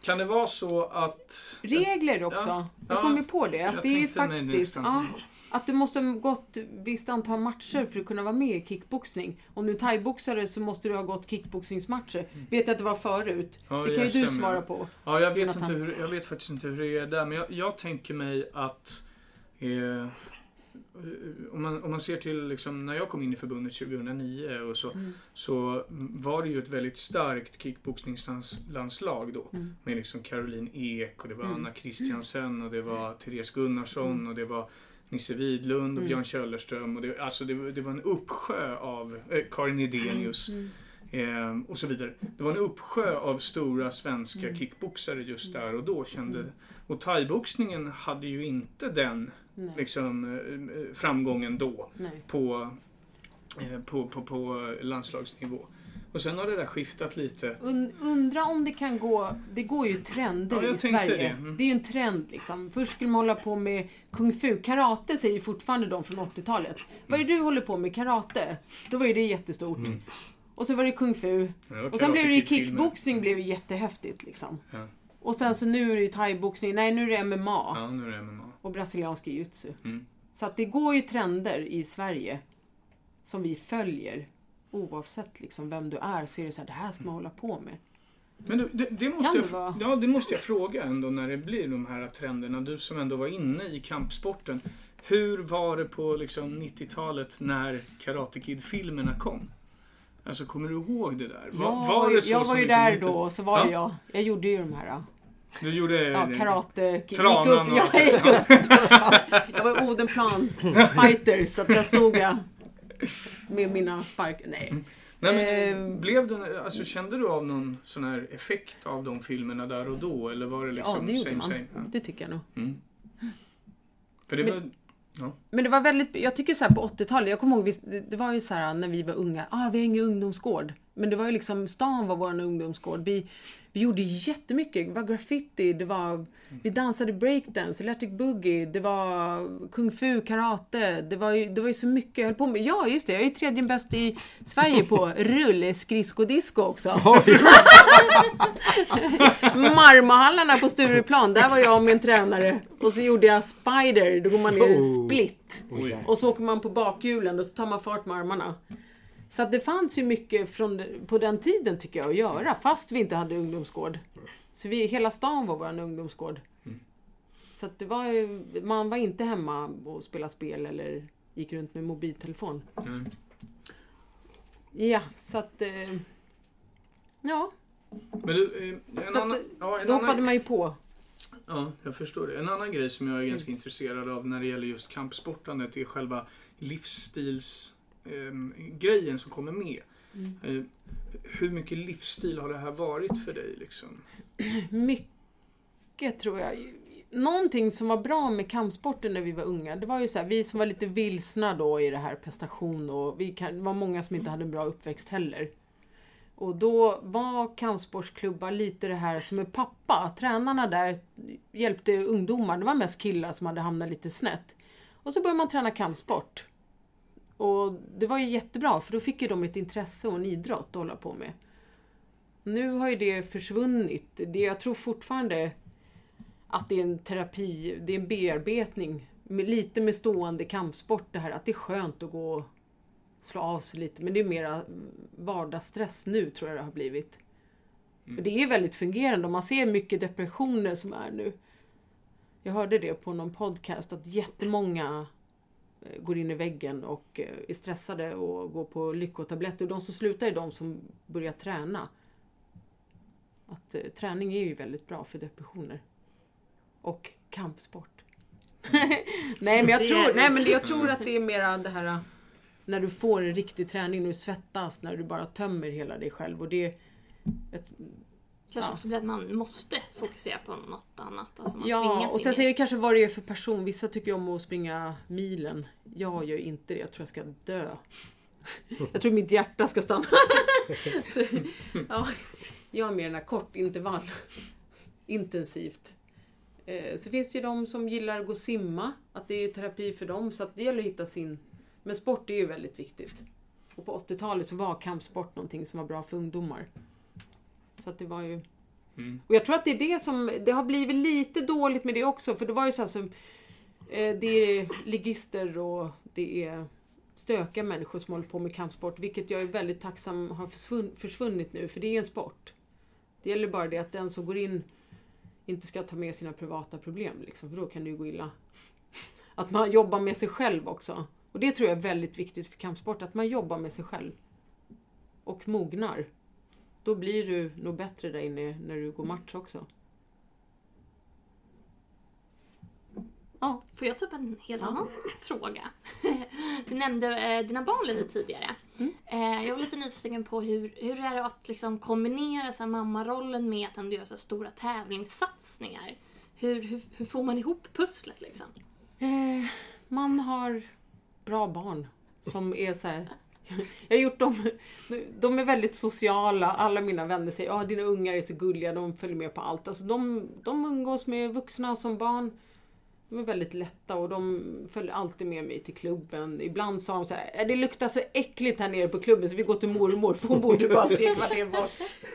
Speaker 4: kan det vara så att...
Speaker 3: regler också.
Speaker 4: Ja,
Speaker 3: Jag
Speaker 4: ja.
Speaker 3: kom ju på det. Att det är ju faktiskt... Ja, att du måste ha gått visst antal matcher för att kunna vara med i kickboxning. Om du är thaiboxare så måste du ha gått kickboxningsmatcher. Vet jag att det var förut.
Speaker 4: Ja,
Speaker 3: det kan ju
Speaker 4: SM,
Speaker 3: du svara på.
Speaker 4: Ja, jag vet,
Speaker 3: Jonathan.
Speaker 4: inte hur, jag vet faktiskt inte hur det är där, men jag, jag tänker mig att eh, om, man, om man ser till liksom, när jag kom in i förbundet 2009 och så,
Speaker 3: Mm.
Speaker 4: så var det ju ett väldigt starkt kickboxningslandslag då.
Speaker 3: Mm.
Speaker 4: Med liksom Caroline Ek och det var
Speaker 3: Mm.
Speaker 4: Anna Christiansen och det var Therese Gunnarsson och det var Nisse Widlund och
Speaker 3: Mm.
Speaker 4: Björn Köllerström. Och det, alltså det, var- det var en uppsjö av eh, Karin Edenius.
Speaker 3: Mm.
Speaker 4: Eh, och så vidare. Det var en uppsjö av stora svenska
Speaker 3: Mm.
Speaker 4: kickboxare just där och då. Kände,
Speaker 3: Mm.
Speaker 4: Och thaiboxningen hade ju inte den
Speaker 3: Nej.
Speaker 4: liksom, eh, framgången då på, eh, på, på, på landslagsnivå. Och sen har det där skiftat lite.
Speaker 3: Und, undra om det kan gå... Det går ju trender
Speaker 4: Ja,
Speaker 3: i Sverige.
Speaker 4: det. Mm.
Speaker 3: Det är ju en trend liksom. Först skulle man hålla på med kung fu. Karate säger fortfarande de från 80-talet. Vad är det du håller på med? Karate? Då var ju det jättestort.
Speaker 4: Mm.
Speaker 3: Och så var det kung fu.
Speaker 4: Ja,
Speaker 3: Och sen blev det ju kickboxning blev ju jättehäftigt liksom.
Speaker 4: Ja.
Speaker 3: Och sen så nu är det ju thaiboxning. Nej, nu är det MMA.
Speaker 4: Ja, nu är det MMA.
Speaker 3: Och brasiliansk jiu-jitsu.
Speaker 4: Mm.
Speaker 3: Så att det går ju trender i Sverige som vi följer. Oavsett liksom vem du är så är det så här, det här ska man hålla på med.
Speaker 4: Men du, det, det, måste jag, ja, det måste jag fråga ändå när det blir de här trenderna. Du som ändå var inne i kampsporten. Hur var det på liksom 90-talet när Karate Kid-filmerna kom? Alltså kommer du ihåg det där?
Speaker 3: Jag
Speaker 4: Var,
Speaker 3: var,
Speaker 4: var
Speaker 3: ju- jag var ju där
Speaker 4: lite-
Speaker 3: då, och så var
Speaker 4: Ja.
Speaker 3: jag. Jag gjorde ju de här.
Speaker 4: Du gjorde...
Speaker 3: Ja, karate. Gick
Speaker 4: Tranan
Speaker 3: upp,
Speaker 4: och-
Speaker 3: jag gick upp. Jag var Odenplan fighter, så att där stod jag med mina spark... Nej.
Speaker 4: Nej, men,
Speaker 3: Eh,
Speaker 4: blev det, alltså, kände du av någon sån här effekt av de filmerna där och då? Eller var det liksom
Speaker 3: Ja, det
Speaker 4: same
Speaker 3: man.
Speaker 4: same? Ja.
Speaker 3: Det tycker jag nog.
Speaker 4: Mm. För det
Speaker 3: Men-
Speaker 4: var...
Speaker 3: Men det var väldigt, jag tycker så här på 80-talet, jag kommer ihåg, det var ju så här när vi var unga, ah, vi har ingen ungdomsgård. Men det var ju liksom, stan var vår ungdomsgård. Vi, vi gjorde jättemycket, det var graffiti, det var, vi dansade breakdance, electric boogie, det var kung fu, karate, det var ju, det var ju så mycket jag höll på med. Ja, just det, jag är ju tredje bäst i Sverige på rullskridsko-disco också. Marmahallarna på Stureplan, där var jag och min tränare. Och så gjorde jag spider, då går man ner i
Speaker 2: Oh.
Speaker 3: split. Och så åker man på bakhjulen och så tar man fart med armarna. Så att det fanns ju mycket från, på den tiden tycker jag att göra, fast vi inte hade ungdomsgård. Så vi, hela stan var vår ungdomsgård. Så att det var man var inte hemma och spelade spel eller gick runt med mobiltelefon.
Speaker 4: Mm.
Speaker 3: Ja, så att... Eh, ja,
Speaker 4: Men du, eh, en
Speaker 3: så
Speaker 4: annan...
Speaker 3: att,
Speaker 4: Ja, en
Speaker 3: då hoppade
Speaker 4: annan
Speaker 3: man ju på.
Speaker 4: ja, jag förstår det. En annan grej som jag är ganska
Speaker 3: Mm.
Speaker 4: intresserad av när det gäller just kampsportandet är själva livsstils... ehm, grejen som kommer med.
Speaker 3: Mm.
Speaker 4: Eh, hur mycket livsstil har det här varit för dig? Liksom?
Speaker 3: Mycket tror jag. Någonting som var bra med kampsporten när vi var unga, det var ju så här, vi som var lite vilsna då i det här prestation och vi kan, det var många som inte hade en bra uppväxt heller. Och då var kampsportsklubbar lite det här som en pappa. Tränarna där hjälpte ungdomar, det var mest killar som hade hamnat lite snett. Och så började man träna kampsport. Och det var ju jättebra för då fick ju de ett intresse och en idrott att hålla på med. Nu har ju det försvunnit. Det, jag tror fortfarande att det är en terapi, det är en bearbetning. Med, lite med stående kampsport det här, att det är skönt att gå och slå av sig lite. Men det är mera vardagsstress nu tror jag det har blivit. Och det är väldigt fungerande och man ser mycket depressioner som är nu. Jag hörde det på någon podcast att jättemånga går in i väggen och eh, är stressade och går på lyckotabletter. Och de som slutar är de som börjar träna. Att eh, träning är ju väldigt bra för depressioner. Och kampsport. nej, men jag tror, nej men jag tror att det är mera det här eh, när du får en riktig träning, när du svettas, när du bara tömmer hela dig själv. Och det,
Speaker 1: Kanske
Speaker 3: Ja.
Speaker 1: också blir att man måste fokusera på något annat. Alltså man
Speaker 3: ja, och sen är det kanske vad det är för person. Vissa tycker om att springa milen. Jag gör inte det, jag tror jag ska dö. Jag tror mitt hjärta ska stanna. så, ja, jag är mer den här kort intervall. Intensivt. Eh, så finns det ju de som gillar att gå och simma, att det är terapi för dem. Så att det gäller att hitta sin... Men sport är ju väldigt viktigt. Och på 80-talet så var kampsport någonting som var bra för ungdomar. Så att det var ju...
Speaker 4: Mm.
Speaker 3: Och jag tror att det är det som, det har blivit lite dåligt med det också, för det var ju så här som, eh, det är ligister och det är stökiga människor som håller på med kampsport, vilket jag är väldigt tacksam har försvunn, försvunnit nu, för det är en sport. Det gäller bara det att den som går in inte ska ta med sina privata problem, liksom, för då kan det ju gå illa. Att man jobbar med sig själv också. Och det tror jag är väldigt viktigt för kampsport, att man jobbar med sig själv. Och mognar. Då blir du nog bättre där inne när du går match också. Ja,
Speaker 1: Får jag ta upp en helt
Speaker 3: Ja.
Speaker 1: annan fråga? Du nämnde eh, dina barn lite tidigare.
Speaker 3: Mm.
Speaker 1: Eh, jag var lite nyfiken på hur, hur är det att liksom kombinera så här, mammarollen med att ändå göra så här, stora tävlingssatsningar? Hur, hur, hur får man ihop pusslet liksom?
Speaker 3: Eh, man har bra barn som är så här. Jag har gjort dem, de är väldigt sociala, alla mina vänner säger att dina ungar är så gulliga, de följer med på allt. Alltså de, de umgås med vuxna som barn. De är väldigt lätta och de följer alltid med mig till klubben. Ibland sa de så här, äh, det luktar så äckligt här nere på klubben så vi går till mormor för hon borde bara tre kvarter bort.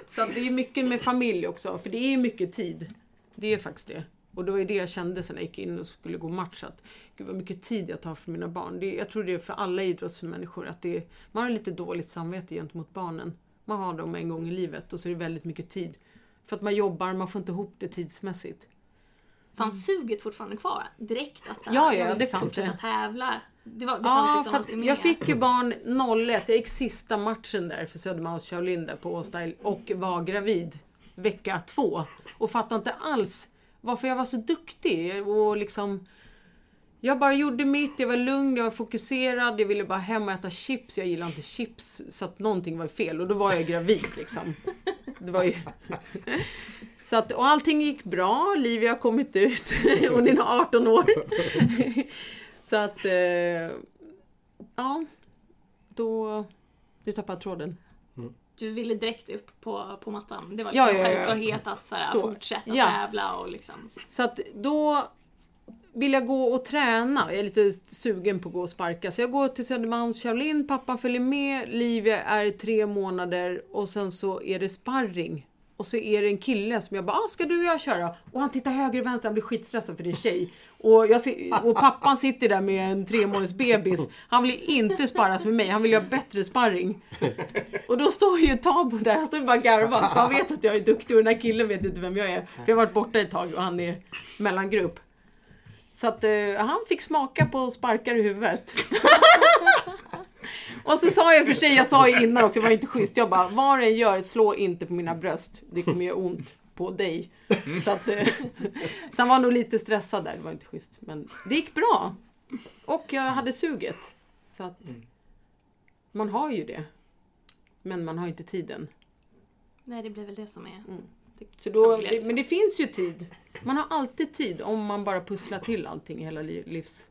Speaker 3: Så att det är mycket med familj också, för det är mycket tid. Det är faktiskt det. Och det var ju det jag kände sen jag gick in och skulle gå match. Att, gud vad mycket tid jag tar för mina barn. Det, jag tror det är för alla idrottsmänniskor. Att det, man har lite dåligt samvete gentemot barnen. Man har dem en gång i livet och så är det väldigt mycket tid. För att man jobbar, man får inte ihop det tidsmässigt.
Speaker 1: Fanns suget fortfarande kvar direkt? Att, här,
Speaker 3: Ja, ja, det fanns det.
Speaker 1: tävla? Det, var, det
Speaker 3: Ja,
Speaker 1: liksom
Speaker 3: för jag fick ju barn 01. Jag gick sista matchen där för Södermalms Shaolin där på Åstyle och var gravid vecka två. Och fattade inte alls varför jag var så duktig och liksom jag bara gjorde mitt, jag var lugn, jag var fokuserad, jag ville bara hem och äta chips. Jag gillar inte chips, så att någonting var fel. Och då var jag gravid liksom. Det var ju... Så att, och allting gick bra, Livia har kommit ut, hon är 18 år. Så att, eh, ja. Då... Du tappade tråden.
Speaker 1: Du ville direkt upp på, på mattan. Det var
Speaker 3: Ja,
Speaker 1: liksom
Speaker 3: ja, ja.
Speaker 1: självklarhet att så här,
Speaker 3: Så,
Speaker 1: fortsätta
Speaker 3: ja.
Speaker 1: tävla och liksom...
Speaker 3: Så att då vill jag gå och träna. Jag är lite sugen på att gå och sparka. Så jag går till Södermalms Shaolin, pappan följer med, Livia är tre månader och sen så är det sparring. Och så är det en kille som jag bara, ah, ska du och jag köra? Och han tittar höger och vänster, han blir skitstressad för det är tjej. Och, jag ser, och pappan sitter där med en tre månaders bebis. Han vill inte sparras med mig, han vill ha bättre sparring. Och då står ju Tabo där, han står ju bara och garvar. För han vet att jag är duktig och den här killen vet inte vem jag är. För jag har varit borta ett tag och han är mellangrupp. Så att eh, han fick smaka på sparkar i huvudet. och så sa jag för sig, jag sa ju innan också, det var inte schysst. Jag bara, vad det än gör, slå inte på mina bröst. Det kommer göra ont på dig. Så att, eh, så han var nog lite stressad där, det var inte schysst. Men det gick bra. Och jag hade suget. Så att man har ju det. Men man har inte tiden.
Speaker 1: Nej, det blir väl det som är...
Speaker 3: Mm. Så då, det, men det finns ju tid. Man har alltid tid om man bara pusslar till allting i hela li- livspusslet.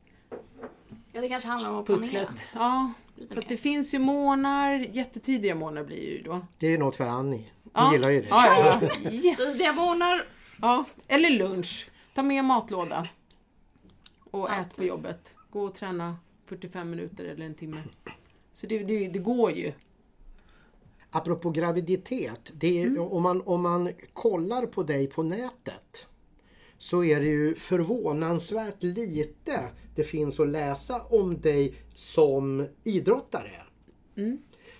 Speaker 1: Ja, det kanske handlar om att planera
Speaker 3: Ja,
Speaker 1: lite
Speaker 3: så det finns ju månader, jättetidiga månader blir ju då.
Speaker 2: Det är ju något för Annie. Hon
Speaker 3: Ja.
Speaker 2: gillar ju det.
Speaker 3: Ja, ja, ja. Yes!
Speaker 1: Tidiga månader.
Speaker 3: Ja, eller lunch. Ta med matlåda. Och ät på
Speaker 1: Alltid.
Speaker 3: jobbet. Gå och träna 45 minuter eller en timme. Så det, det, det går ju.
Speaker 2: Apropå graviditet. Är,
Speaker 3: Mm.
Speaker 2: om, man, om man kollar på dig på nätet så är det ju förvånansvärt lite det finns att läsa om dig som idrottare.
Speaker 3: Mm.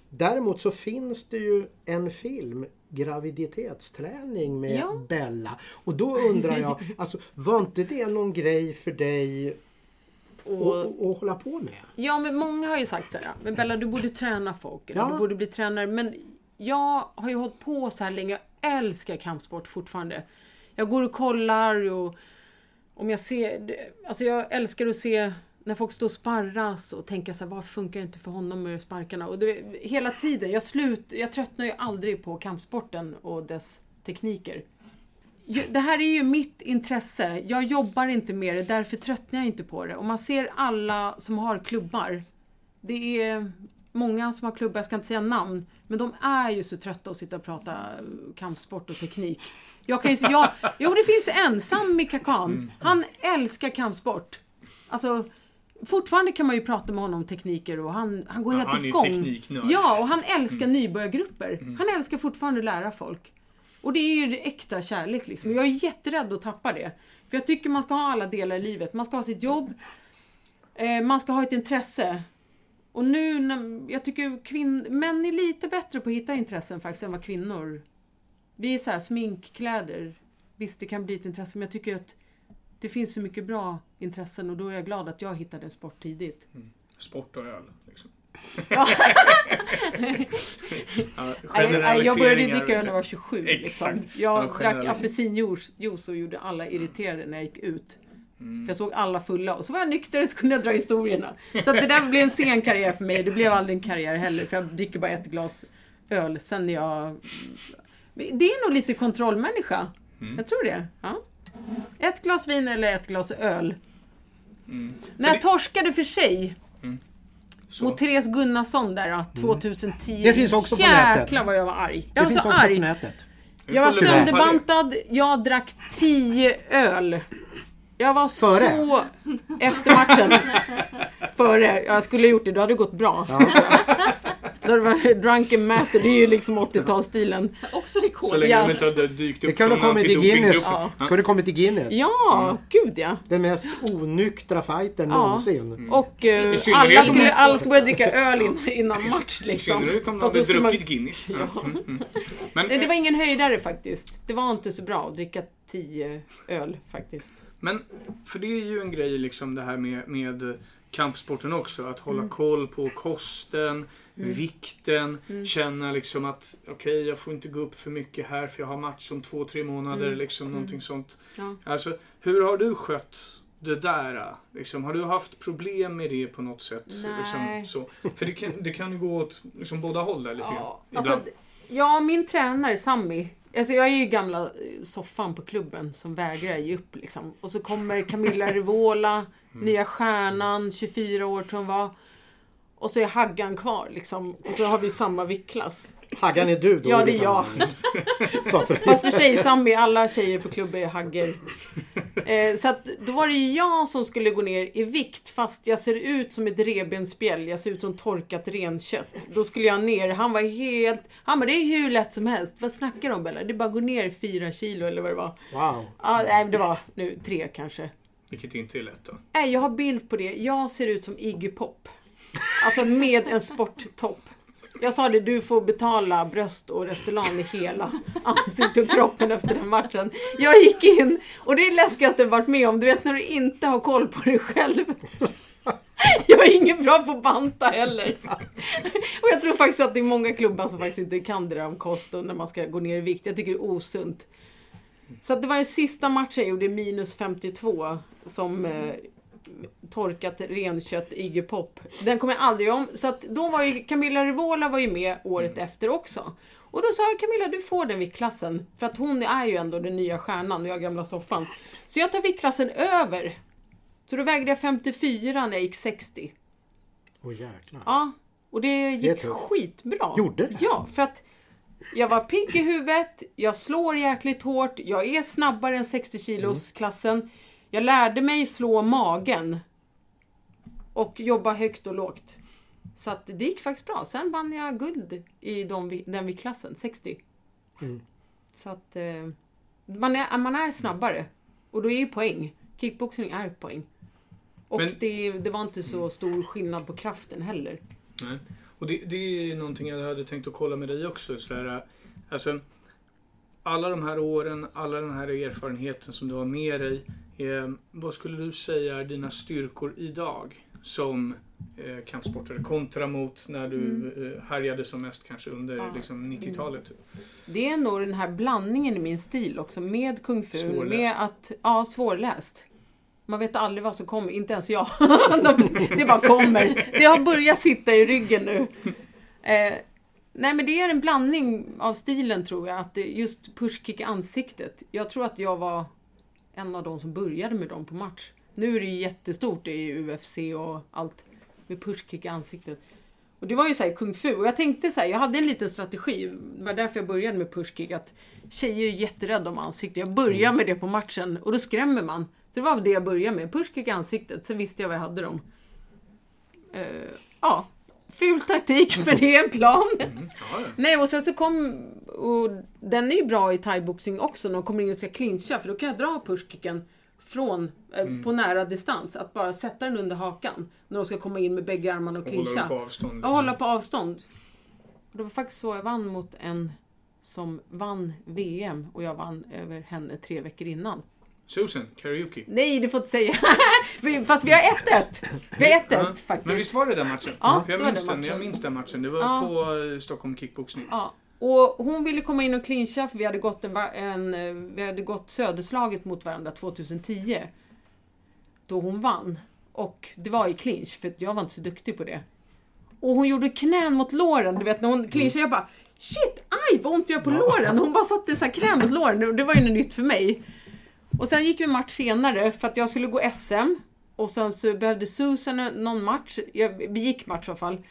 Speaker 2: Däremot så finns det ju en film graviditetsträning med
Speaker 3: Ja.
Speaker 2: Bella. Och då undrar jag, alltså, var inte det någon grej för dig
Speaker 3: Och,
Speaker 2: att- att hålla på med?
Speaker 3: ja, men många har ju sagt så här, men Bella du borde träna folk. Eller
Speaker 2: Ja.
Speaker 3: du borde bli tränare. Men jag har ju hållit på så här länge. älskar kampsport fortfarande. Jag går och kollar och om jag ser, alltså jag älskar att se när folk står och sparras och tänka så här, vad funkar inte för honom med sparkarna? Och det, hela tiden, jag, slut, jag tröttnar ju aldrig på kampsporten och dess tekniker. Det här är ju mitt intresse. Jag jobbar inte med det, därför tröttnar jag inte på det. Och man ser alla som har klubbar. Det är många som har klubbar, jag ska inte säga namn, men de är ju så trötta att sitta och prata kampsport och teknik. Jag kan ju, jag, jo, det finns en, Sami Kakan. Han älskar kampsport. Alltså, fortfarande kan man ju prata med honom om tekniker och han, han går
Speaker 4: Ja,
Speaker 3: helt
Speaker 4: han är
Speaker 3: igång.
Speaker 4: tekniknörd.
Speaker 3: Ja, och han älskar nybörjargrupper. Han älskar fortfarande att lära folk. Och det är ju det äkta kärlek liksom. Jag är jätterädd att tappa det. För jag tycker man ska ha alla delar i livet. Man ska ha sitt jobb, eh, man ska ha ett intresse. Och nu, när, jag tycker kvinn, män är lite bättre på att hitta intressen faktiskt än vad kvinnor. Vi är så här sminkkläder. Visst, det kan bli ett intresse, men jag tycker att det finns så mycket bra intressen och då är jag glad att jag hittade en sport tidigt. Mm.
Speaker 4: Sport och öl. Liksom.
Speaker 3: Ja. Jag började dricka öl när jag var 27. Liksom. Jag
Speaker 4: Ja,
Speaker 3: drack apelsinjuice juice och gjorde alla irriterade när jag gick ut.
Speaker 4: Mm.
Speaker 3: För jag såg alla fulla och så var jag nykter och så kunde jag dra historierna. Så att det där blev en sen karriär för mig. Det blev aldrig en karriär heller för jag dricker bara ett glas öl. Sen jag... Det är nog lite kontrollmänniska.
Speaker 4: Mm.
Speaker 3: Jag tror det. Ja. Ett glas vin eller ett glas öl.
Speaker 4: Mm.
Speaker 3: När jag torskade för sig
Speaker 4: Så.
Speaker 3: mot Therese Gunnarsson där då, 2010.
Speaker 2: Det finns också på nätet.
Speaker 3: Jäklar vad jag var arg.
Speaker 2: Det
Speaker 3: Jag var
Speaker 2: finns
Speaker 3: så
Speaker 2: också
Speaker 3: arg.
Speaker 2: på nätet.
Speaker 3: Jag var sönderbantad, jag drack 10 öl. Jag var
Speaker 2: Före?
Speaker 3: så... Efter matchen. Före. Jag skulle ha gjort det, då hade det gått bra. Då det var drunken master, det är ju liksom 80-talsstilen.
Speaker 1: Också rekord.
Speaker 4: Så länge
Speaker 3: Ja.
Speaker 4: de inte hade dykt upp
Speaker 2: Det kunde ha kommit i. Guinness.
Speaker 3: Ja.
Speaker 2: Kunde ha kommit i Guinness.
Speaker 3: Ja, gud ja.
Speaker 2: Den mest onyktra fighten
Speaker 3: Ja.
Speaker 2: någonsin.
Speaker 3: Och eh,
Speaker 4: I synnerhet
Speaker 3: alla skulle, alla skulle börja dricka öl innan, innan match
Speaker 4: I
Speaker 3: liksom.
Speaker 4: synnerhet om de
Speaker 3: Fast
Speaker 4: hade
Speaker 3: skulle man-
Speaker 4: druckit Guinness. Ja. Mm, mm. Men,
Speaker 3: Nej, det var ingen höjdare faktiskt. Det var inte så bra att dricka 10 öl faktiskt.
Speaker 4: Men, för det är ju en grej liksom det här med, med kampsporten också. Att hålla koll på kosten, vikten, känna liksom att okej, jag får inte gå upp för mycket här för jag har match om två, tre månader. Liksom någonting sånt.
Speaker 3: Ja.
Speaker 4: Alltså, hur har du skött det där? Liksom, har du haft problem med det på något sätt?
Speaker 3: Nej.
Speaker 4: Liksom? För det kan, det kan ju gå åt liksom, båda håll där lite.
Speaker 3: Ja, alltså, ja, min tränare Sammy. Alltså jag är ju gamla eh, soffan på klubben som vägrar ge upp liksom. Och så kommer Camilla Rivola, nya stjärnan, 24 år tror hon var. Och så är Haggan kvar liksom. Och så har vi samma viktklass.
Speaker 2: Haggan är du då?
Speaker 3: Ja, det är jag.
Speaker 2: sammanhanget. Varför?
Speaker 3: Fast för sig Sammy, alla tjejer på klubben är hagger. Eh, så att då var det ju jag som skulle gå ner i vikt fast jag ser ut som ett revbensspjäll. Jag ser ut som torkat renkött. Då skulle jag ner. Han var helt... Han bara, det är hur lätt som helst. Vad snackar du om Bella? Det är bara att gå ner fyra kilo eller vad det var.
Speaker 2: Wow.
Speaker 3: Ja, nej, det var nu tre kanske.
Speaker 4: Vilket inte är lätt då.
Speaker 3: Nej, jag har bild på det. Jag ser ut som Iggy Pop. Alltså med en sporttopp. Jag sa det, du får betala bröst och restaurang i hela ansiktet och kroppen efter den matchen. Jag gick in och det är det läskigaste jag varit med om. Du vet när du inte har koll på dig själv. Jag är ingen bra på att banta heller. Och jag tror faktiskt att det är många klubbar som faktiskt inte kan det där om kost och när man ska gå ner i vikt. Jag tycker det är osunt. Så att det var den sista matchen jag gjorde minus 52 som eh, torkat renkött Iggy Pop. Den kommer jag aldrig om. Så att då var ju Camilla Rivola var ju med året efter också. Och då sa jag Camilla, du får den viktklassen. För att hon är ju ändå den nya stjärnan och jag gamla soffan. Så jag tar viktklassen över. Så då vägde jag 54 när jag gick 60.
Speaker 2: Åh jäklar.
Speaker 3: Ja, och det
Speaker 2: Det
Speaker 3: gick
Speaker 2: tufft.
Speaker 3: skitbra.
Speaker 2: Gjorde det?
Speaker 3: Ja, för att jag var pigg i huvudet, jag slår jäkligt hårt, jag är snabbare än 60 kilos klassen. Jag lärde mig slå magen. Och jobba högt och lågt. Så att det gick faktiskt bra. Sen vann jag guld i de, den viktklassen, 60.
Speaker 2: Mm.
Speaker 3: Så att eh, man, är, man är snabbare. Och då är ju poäng. Kickboxing är poäng. Och
Speaker 4: Men-
Speaker 3: det, det var inte så stor skillnad på kraften heller.
Speaker 4: Nej. Och det, det är någonting jag hade tänkt att kolla med dig också. Sådär, alltså, alla de här åren, alla den här erfarenheten som du har med dig. Eh, vad skulle du säga är dina styrkor idag som eh, kampsportare kontra mot när du
Speaker 3: Mm.
Speaker 4: eh, härjade som mest kanske under
Speaker 3: Ja.
Speaker 4: liksom, 90-talet?
Speaker 3: Det är nog den här blandningen i min stil också med kung fu,
Speaker 4: Svårläst.
Speaker 3: med att, ja, svårläst. Man vet aldrig vad som kommer, inte ens jag. De- det bara kommer. Det har börjat sitta i ryggen nu. Eh, nej men det är en blandning av stilen tror jag, att just pushkick ansiktet. Jag tror att jag var en av de som började med dem på match. Nu är det ju jättestort i UFC och allt med pushkick i ansiktet. Och det var ju såhär kung fu och jag tänkte så här, jag hade en liten strategi, det var därför jag började med pushkick, att tjejer är jätterädda om ansiktet. Jag börjar med det på matchen och då skrämmer man. Så det var det jag började med, pushkick i ansiktet, sen visste jag vad jag hade dem. Eh, ja, ful taktik men det är en plan.
Speaker 4: Mm.
Speaker 3: Nej och sen så kom, och den är ju bra i thaiboxning också när de kommer in och ska clincha för då kan jag dra pushkicken från, eh,
Speaker 4: Mm.
Speaker 3: på nära distans. Att bara sätta den under hakan när de ska komma in med bägge armarna och
Speaker 4: Och hålla
Speaker 3: clincha.
Speaker 4: på avstånd. Liksom.
Speaker 3: hålla på avstånd. Och det var faktiskt så jag vann mot en som vann VM och jag vann över henne tre veckor innan.
Speaker 4: Susan, karaoke.
Speaker 3: Nej, du får inte säga. Fast vi har 1-1. Vi har 1-1
Speaker 4: Ja,
Speaker 3: faktiskt.
Speaker 4: Men visst var det den matchen?
Speaker 3: Ja,
Speaker 4: jag,
Speaker 3: det
Speaker 4: minns
Speaker 3: den
Speaker 4: den, jag
Speaker 3: matchen.
Speaker 4: minns den matchen. Det var
Speaker 3: Ja.
Speaker 4: på eh, Stockholm kickboxning.
Speaker 3: Ja, och hon ville komma in och clincha för vi hade gått, en, en, eh, vi hade gått söderslaget mot varandra 2010. Då hon vann. Och det var i clinch, för jag var inte så duktig på det. Och hon gjorde knän mot låren, du vet när hon clinchade, jag bara Shit, aj vad ont jag gör på låren! Hon bara satte så här knän mot låren, det var ju något nytt för mig. Och sen gick vi match senare för att jag skulle gå SM. Och sen så behövde Susan någon match, jag, vi gick match i alla fall.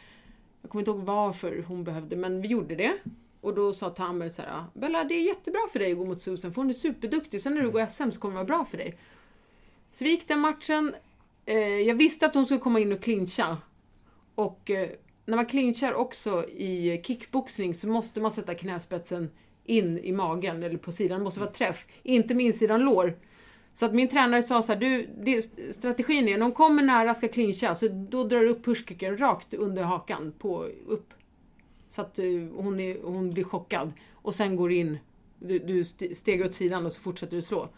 Speaker 3: Jag kommer inte ihåg varför hon behövde, men vi gjorde det. Och då sa Tamer så här, Bella det är jättebra för dig att gå mot Susan, för hon är superduktig. Sen när du går SM så kommer det vara bra för dig. Så vi gick den matchen. Eh, jag visste att hon skulle komma in och clincha. Och eh, när man clinchar också i kickboxning så måste man sätta knäspetsen in i magen eller på sidan. Det måste vara träff. Inte med insidan lår. Så att min tränare sa så här, du, det, strategin är när hon kommer nära ska clincha, så då drar du upp pushkicken rakt under hakan, på, upp. Så att eh, hon, är, hon blir chockad. Och sen går in, du, du stegar åt sidan och så fortsätter du slå.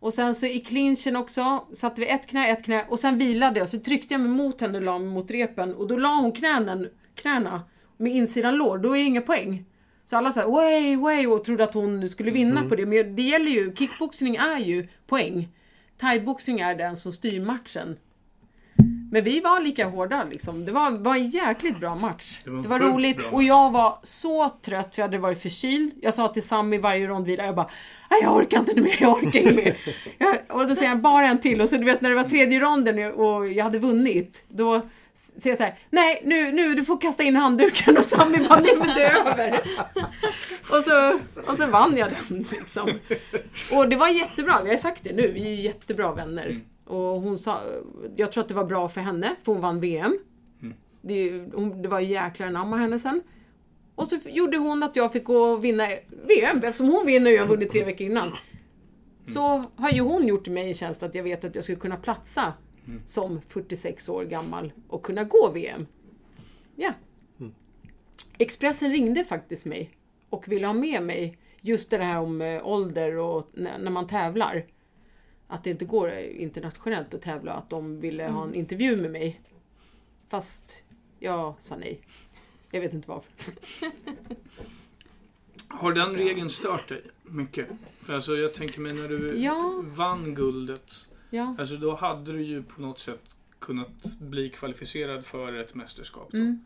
Speaker 3: Och sen så i clinchen också, satte vi ett knä, ett knä och sen vilade jag. Så tryckte jag mig mot henne och la mig mot repen och då la hon knänen, knäna med insidan lår. Då är det inga poäng. Så alla sa way, way och trodde att hon skulle vinna på det. Men det gäller ju, kickboxning är ju poäng. Thaiboxning är den som styr matchen. Men vi var lika hårda liksom. Det var, var en jäkligt bra match.
Speaker 4: Det
Speaker 3: Det
Speaker 4: var
Speaker 3: var,
Speaker 4: en sjukt
Speaker 3: roligt och jag var så trött för jag hade varit förkyld. Jag sa till Sammy varje rondvila, jag bara "Nej, jag orkar inte mer, jag orkar inte mer. jag, och då säger han bara en till och så du vet när det var tredje ronden och jag hade vunnit, då säger jag så här, nej nu, nu du får kasta in handduken och Sammy bara, nej men det är över. och, så, och så vann jag den liksom. Och det var jättebra, vi har sagt det nu, vi är ju jättebra vänner.
Speaker 4: Mm.
Speaker 3: Och hon sa, jag tror att det var bra för henne, för hon vann VM.
Speaker 4: Mm.
Speaker 3: Det, hon, det var jäklar anamma henne sen. Och så gjorde hon att jag fick gå och vinna VM, eftersom hon vinner och jag har vunnit tre veckor innan. Så har ju hon gjort mig en tjänst att jag vet att jag skulle kunna platsa som 46 år gammal och kunna gå VM. Ja. Expressen ringde faktiskt mig och ville ha med mig just det här om eh, ålder och när, man tävlar. Att det inte går eh, internationellt att tävla, att de ville ha en intervju med mig. Fast jag sa nej. Jag vet inte varför.
Speaker 4: Har den regeln stört dig mycket? För alltså jag tänker mig när du
Speaker 3: Ja.
Speaker 4: vann guldet.
Speaker 3: Ja.
Speaker 4: Alltså då hade du ju på något sätt kunnat bli kvalificerad för ett mästerskap. Då.
Speaker 3: Mm.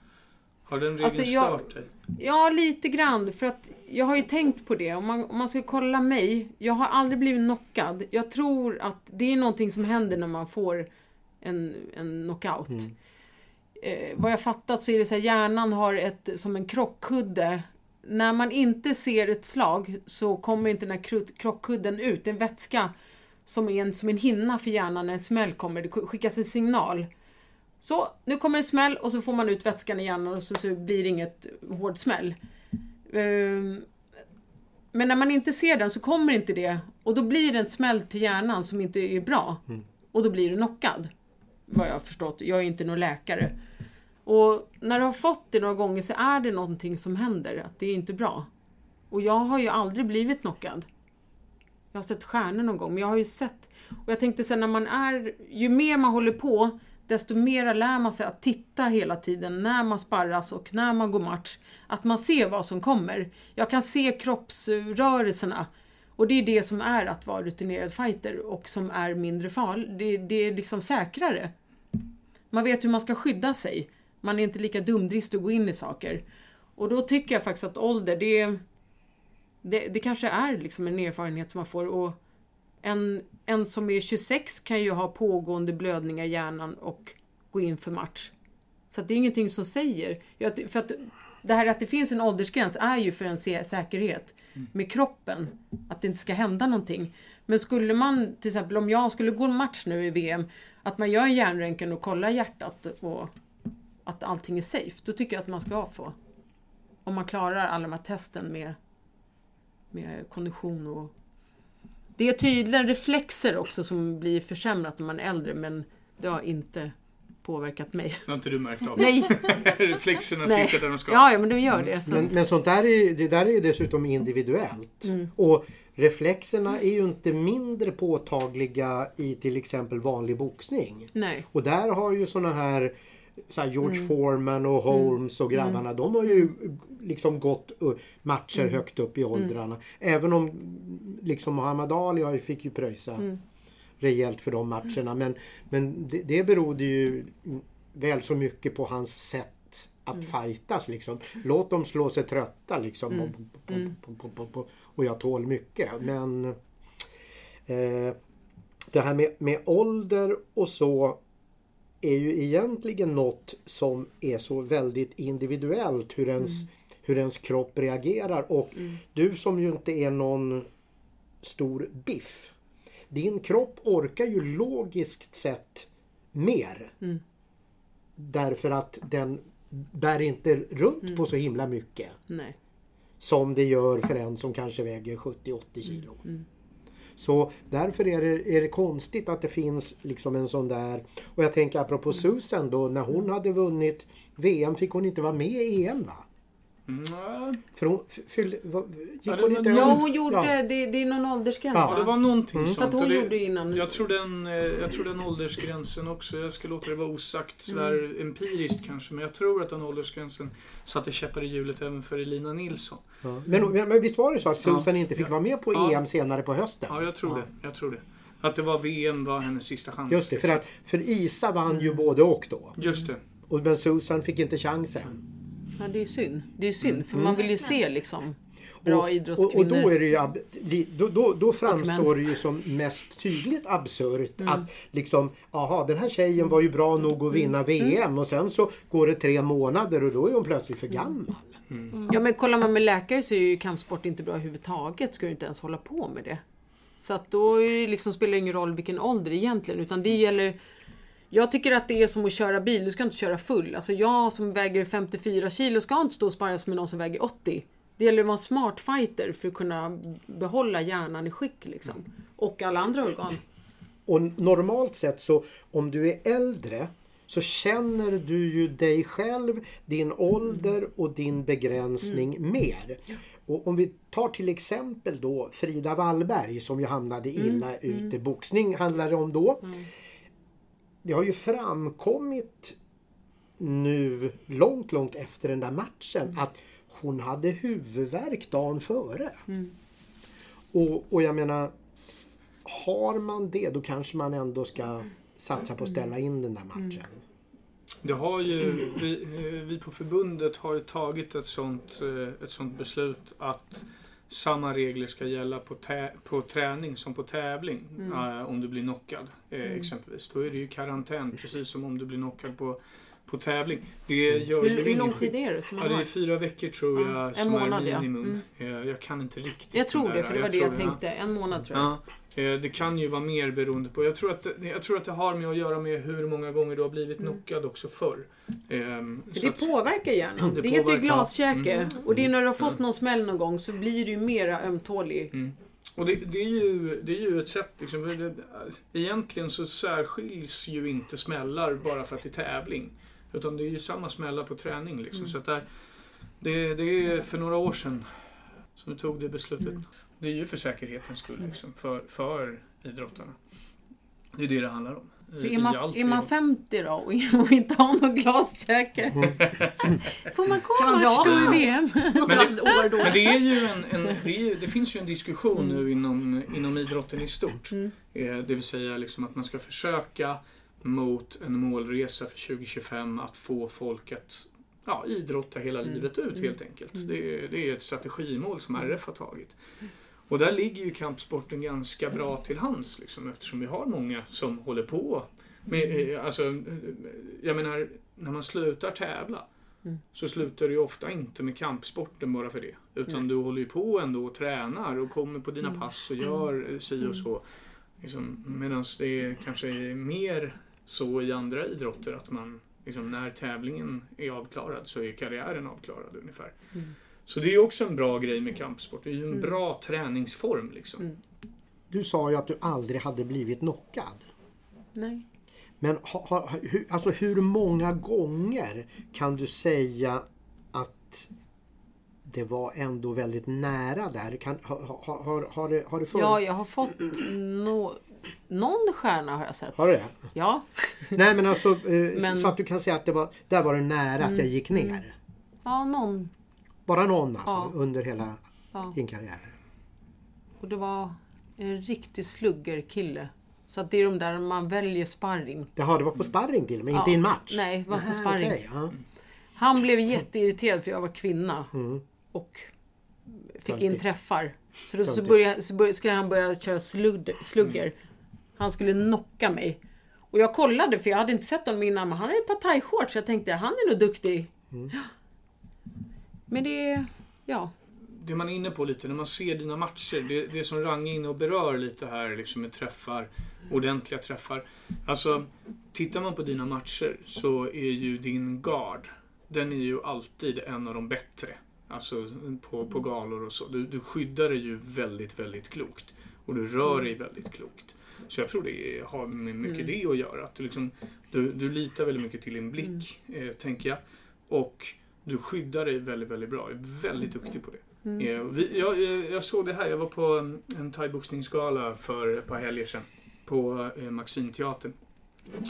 Speaker 4: Har den regeln
Speaker 3: Alltså, jag-
Speaker 4: stört dig?
Speaker 3: Ja, lite grann. För att jag har ju tänkt på det. Om man, om man ska kolla mig. Jag har aldrig blivit knockad. Jag tror att det är någonting som händer när man får en, en knockout. Eh, vad jag fattat så är det så här, hjärnan har ett, som en krockkudde. När man inte ser ett slag så kommer inte den här krockkudden ut. Det är en vätska som är en, som en hinna för hjärnan när en smäll kommer. Det skickas en signal. Så, nu kommer en smäll och så får man ut vätskan i hjärnan och så, så blir det inget hård smäll. Ehm, men när man inte ser den så kommer inte det och då blir det en smäll till hjärnan som inte är bra. Och då blir du knockad. Vad jag har förstått. Jag är inte någon läkare. Och när du har fått det några gånger så är det någonting som händer, att det är inte bra. Och jag har ju aldrig blivit knockad. Jag har sett stjärnor någon gång, men jag har ju sett. Och jag tänkte sen när man är, ju mer man håller på, desto mer lär man sig att titta hela tiden när man sparras och när man går match. Att man ser vad som kommer. Jag kan se kroppsrörelserna och det är det som är att vara rutinerad fighter och som är mindre farligt. Det, det är liksom säkrare. Man vet hur man ska skydda sig. Man är inte lika dumdristig att gå in i saker. Och då tycker jag faktiskt att ålder, det, det, det kanske är liksom en erfarenhet som man får. Och en, en som är 26 kan ju ha pågående blödningar i hjärnan och gå in för match. Så det är ingenting som säger... För att det här att det finns en åldersgräns är ju för en säkerhet med kroppen. Att det inte ska hända någonting. Men skulle man, till exempel om jag skulle gå en match nu i VM, att man gör en hjärnröntgen och kollar hjärtat och att allting är safe, då tycker jag att man ska få. Om man klarar alla de här testen med, med kondition och... Det är tydligen reflexer också som blir försämrat när man är äldre, men det har inte påverkat mig.
Speaker 4: Det har inte du märkt av?
Speaker 3: Nej.
Speaker 4: Reflexerna
Speaker 3: Nej.
Speaker 4: sitter där de ska.
Speaker 3: Ja, ja, men de gör det. Så
Speaker 2: Men, men sånt där är, det där är ju dessutom individuellt.
Speaker 3: Mm.
Speaker 2: Och reflexerna är ju inte mindre påtagliga i till exempel vanlig boxning.
Speaker 3: Nej.
Speaker 2: Och där har ju såna här, så George
Speaker 3: Mm.
Speaker 2: Foreman och Holmes och grabbarna, de har ju liksom gått matcher
Speaker 3: Mm.
Speaker 2: högt upp i åldrarna. Även om liksom Muhammad Ali fick ju pröjsa
Speaker 3: Mm.
Speaker 2: rejält för de matcherna. Men, men det, det berodde ju väl så mycket på hans sätt att
Speaker 3: Mm.
Speaker 2: fightas liksom. Låt dem slå sig trötta liksom.
Speaker 3: Mm.
Speaker 2: Och, på, på, och jag tål mycket. Men eh, det här med, med ålder och så är ju egentligen något som är så väldigt individuellt hur ens, hur ens kropp reagerar. Och du som ju inte är någon stor biff. Din kropp orkar ju logiskt sett mer.
Speaker 3: Mm.
Speaker 2: Därför att den bär inte runt på så himla mycket.
Speaker 3: Nej.
Speaker 2: Som det gör för en som kanske väger 70-80 kilo. Så därför är det, är det konstigt att det finns liksom en sån där... Och jag tänker apropå Susan då, när hon hade vunnit VM fick hon inte vara med i EM va?
Speaker 4: Mm, ja.
Speaker 2: För hon fyllde... va- Gick hon inte...
Speaker 3: Ja, hon gjorde
Speaker 2: Ja.
Speaker 3: det. Det är någon åldersgräns
Speaker 2: Ja.
Speaker 4: Ja, det
Speaker 3: va?
Speaker 4: var någonting
Speaker 2: Mm.
Speaker 3: För
Speaker 4: sånt.
Speaker 3: att hon
Speaker 4: det,
Speaker 3: gjorde innan.
Speaker 4: jag, tror den, eh, jag tror den åldersgränsen också, jag ska låta det vara osagt sådär
Speaker 3: Mm.
Speaker 4: empiriskt kanske, men jag tror att den åldersgränsen satte käppar i hjulet även för Elina Nilsson.
Speaker 2: Ja. Men, men, men visst var det så att
Speaker 4: Ja.
Speaker 2: Susan inte fick
Speaker 4: Ja.
Speaker 2: vara med på
Speaker 4: Ja.
Speaker 2: EM senare på hösten?
Speaker 4: Ja, jag tror
Speaker 2: Ja.
Speaker 4: det. Jag tror det. Att det var VM var hennes sista chans.
Speaker 2: Just det, för, att, för Isa vann
Speaker 3: Mm.
Speaker 2: ju både och då.
Speaker 4: Just det.
Speaker 2: Och, men Susan fick inte chansen.
Speaker 3: Ja, det är synd. Det är synd, för man vill ju se liksom bra
Speaker 2: och,
Speaker 3: idrottskvinnor.
Speaker 2: och, och då, är det ju, ab- li- då, då, då framstår det ju som mest tydligt absurt
Speaker 3: Mm.
Speaker 2: att liksom, aha den här tjejen var ju bra nog att
Speaker 3: Mm.
Speaker 2: vinna VM och sen så går det tre månader och då är hon plötsligt för gammal.
Speaker 3: Ja, men kollar man med läkare så är ju kampsport inte bra överhuvudtaget. Ska du inte ens hålla på med det. Så att då liksom, spelar det ingen roll vilken ålder egentligen, utan det gäller jag tycker att det är som att köra bil, du ska inte köra full. Alltså jag som väger 54 kilo ska inte stå och sparras med någon som väger 80. Det gäller att vara en smart fighter för att kunna behålla hjärnan i skick liksom. Och alla andra organ.
Speaker 2: Och normalt sett så om du är äldre så känner du ju dig själv, din ålder och din begränsning
Speaker 3: Mm.
Speaker 2: mer. Och om vi tar till exempel då Frida Wallberg som ju hamnade
Speaker 3: Mm.
Speaker 2: illa ute. Boxning handlar det om då. Det har ju framkommit nu långt, långt efter den där matchen
Speaker 3: Mm.
Speaker 2: att hon hade huvudvärk dagen före. Och, och jag menar, har man det då kanske man ändå ska satsa på att ställa in den där matchen.
Speaker 4: Det har ju, vi, eh, vi på förbundet har ju tagit ett sånt, eh, ett sånt beslut att samma regler ska gälla på, på träning som på tävling. eh, om du blir knockad eh, exempelvis. Då är det ju karantän precis som om du blir knockad på, på tävling. Det gör
Speaker 3: Hur, hur lång tid är det som man
Speaker 4: Ja, det är
Speaker 3: har?
Speaker 4: fyra veckor tror
Speaker 3: Ja,
Speaker 4: jag
Speaker 3: en
Speaker 4: som
Speaker 3: månad,
Speaker 4: är
Speaker 3: ja.
Speaker 4: minimum. Eh, Jag kan inte riktigt
Speaker 3: Jag tror det, för det var det jag
Speaker 4: tror ja.
Speaker 3: tänkte. En månad tror jag.
Speaker 4: Ja, eh, det kan ju vara mer beroende på. Jag tror, att, det- jag tror att det har med att göra med hur många gånger du har blivit knockad också förr. Ehm,
Speaker 3: För det
Speaker 4: att-
Speaker 3: påverkar hjärnan.
Speaker 4: Det
Speaker 3: Det, heter ju glaskäke.
Speaker 4: Mm.
Speaker 3: Och det är när du har fått någon smäll någon gång så blir du ju mera ömtålig.
Speaker 4: Mm. Och det, det, är ju, det är ju ett sätt, liksom, det, egentligen så särskiljs ju inte smällar bara för att det är tävling. Utan det är ju samma smällar på träning. Liksom. Så att där, det, det är för några år sedan som vi tog det beslutet.
Speaker 3: Mm.
Speaker 4: Det är ju för säkerhetens skull, liksom, för, för idrottarna. Det är det det handlar om.
Speaker 3: Så är man, är man
Speaker 4: har.
Speaker 3: 50 då och och inte har någon glaskäke? Får man
Speaker 1: Kan
Speaker 3: komma
Speaker 1: man dra
Speaker 3: vart står i? VM?
Speaker 1: År då.
Speaker 4: Men det är ju en, en det, är, det finns ju en diskussion nu inom, inom idrotten i stort.
Speaker 3: Mm.
Speaker 4: Eh, Det vill säga liksom att man ska försöka mot en målresa för 2025 att få folk att ja, idrotta hela
Speaker 3: Mm.
Speaker 4: livet ut helt enkelt. Det, är- det är ett strategimål som RF har tagit. Och där ligger ju kampsporten ganska bra till hands liksom, eftersom vi har många som håller på. Med, eh, alltså, eh, jag menar, när man slutar tävla
Speaker 3: Mm.
Speaker 4: så slutar du ju ofta inte med kampsporten bara för det. Utan du håller ju på ändå och tränar och kommer på dina
Speaker 3: Mm.
Speaker 4: pass och gör eh, si och så. Liksom, Medan det kanske är mer så i andra idrotter att man liksom, när tävlingen är avklarad så är karriären avklarad ungefär.
Speaker 3: Mm.
Speaker 4: Så det är också en bra grej med kampsport. Det är ju en
Speaker 3: Mm.
Speaker 4: bra träningsform liksom.
Speaker 3: Mm.
Speaker 2: Du sa ju att du aldrig hade blivit knockad.
Speaker 3: Nej.
Speaker 2: Men ha, ha, hur, alltså hur många gånger kan du säga att det var ändå väldigt nära där? Kan, ha, ha, har, har, det, har det för...
Speaker 3: Ja, jag har fått nå någon stjärna har jag sett.
Speaker 2: Har du det?
Speaker 3: Ja.
Speaker 2: Nej men alltså eh,
Speaker 3: Men-
Speaker 2: så att du kan säga att det var, där var det nära att jag gick ner.
Speaker 3: ja, någon.
Speaker 2: Bara någon alltså
Speaker 3: Ja.
Speaker 2: under hela
Speaker 3: Ja.
Speaker 2: din karriär.
Speaker 3: Och det var en riktig sluggerkille. Så att det är de där man väljer sparring.
Speaker 2: Jaha, det var på sparring till och med, inte
Speaker 3: Ja.
Speaker 2: i en match?
Speaker 3: Nej, det var på sparring.
Speaker 2: okej, ja.
Speaker 3: Han blev jätteirriterad för jag var kvinna.
Speaker 2: Mm.
Speaker 3: Och fick in träffar. Så då så började, så började, skulle han börja köra slugger, slugger. Han skulle knocka mig. Och jag kollade för jag hade inte sett honom innan men han hade ett par thai-shorts. Jag tänkte han är nog duktig.
Speaker 2: Mm.
Speaker 3: Men det, ja.
Speaker 4: det man är inne på lite när man ser dina matcher, det, det som Range inne och berör lite här liksom med träffar, ordentliga träffar. Alltså, tittar man på dina matcher så är ju din guard, den är ju alltid en av de bättre. Alltså på, på galor och så. Du, du skyddar dig ju väldigt, väldigt klokt. Och du rör dig väldigt klokt. Så jag tror det har med mycket
Speaker 3: Mm.
Speaker 4: det att göra. Att du, liksom, du, du litar väldigt mycket till din blick, eh, tänker jag. Och du skyddar dig väldigt, väldigt bra. Jag är väldigt duktig på det.
Speaker 3: Mm.
Speaker 4: Eh, vi, jag, jag, såg det här, jag var på en, thaiboxningsgala för ett par helger sedan. På eh, Maximteatern.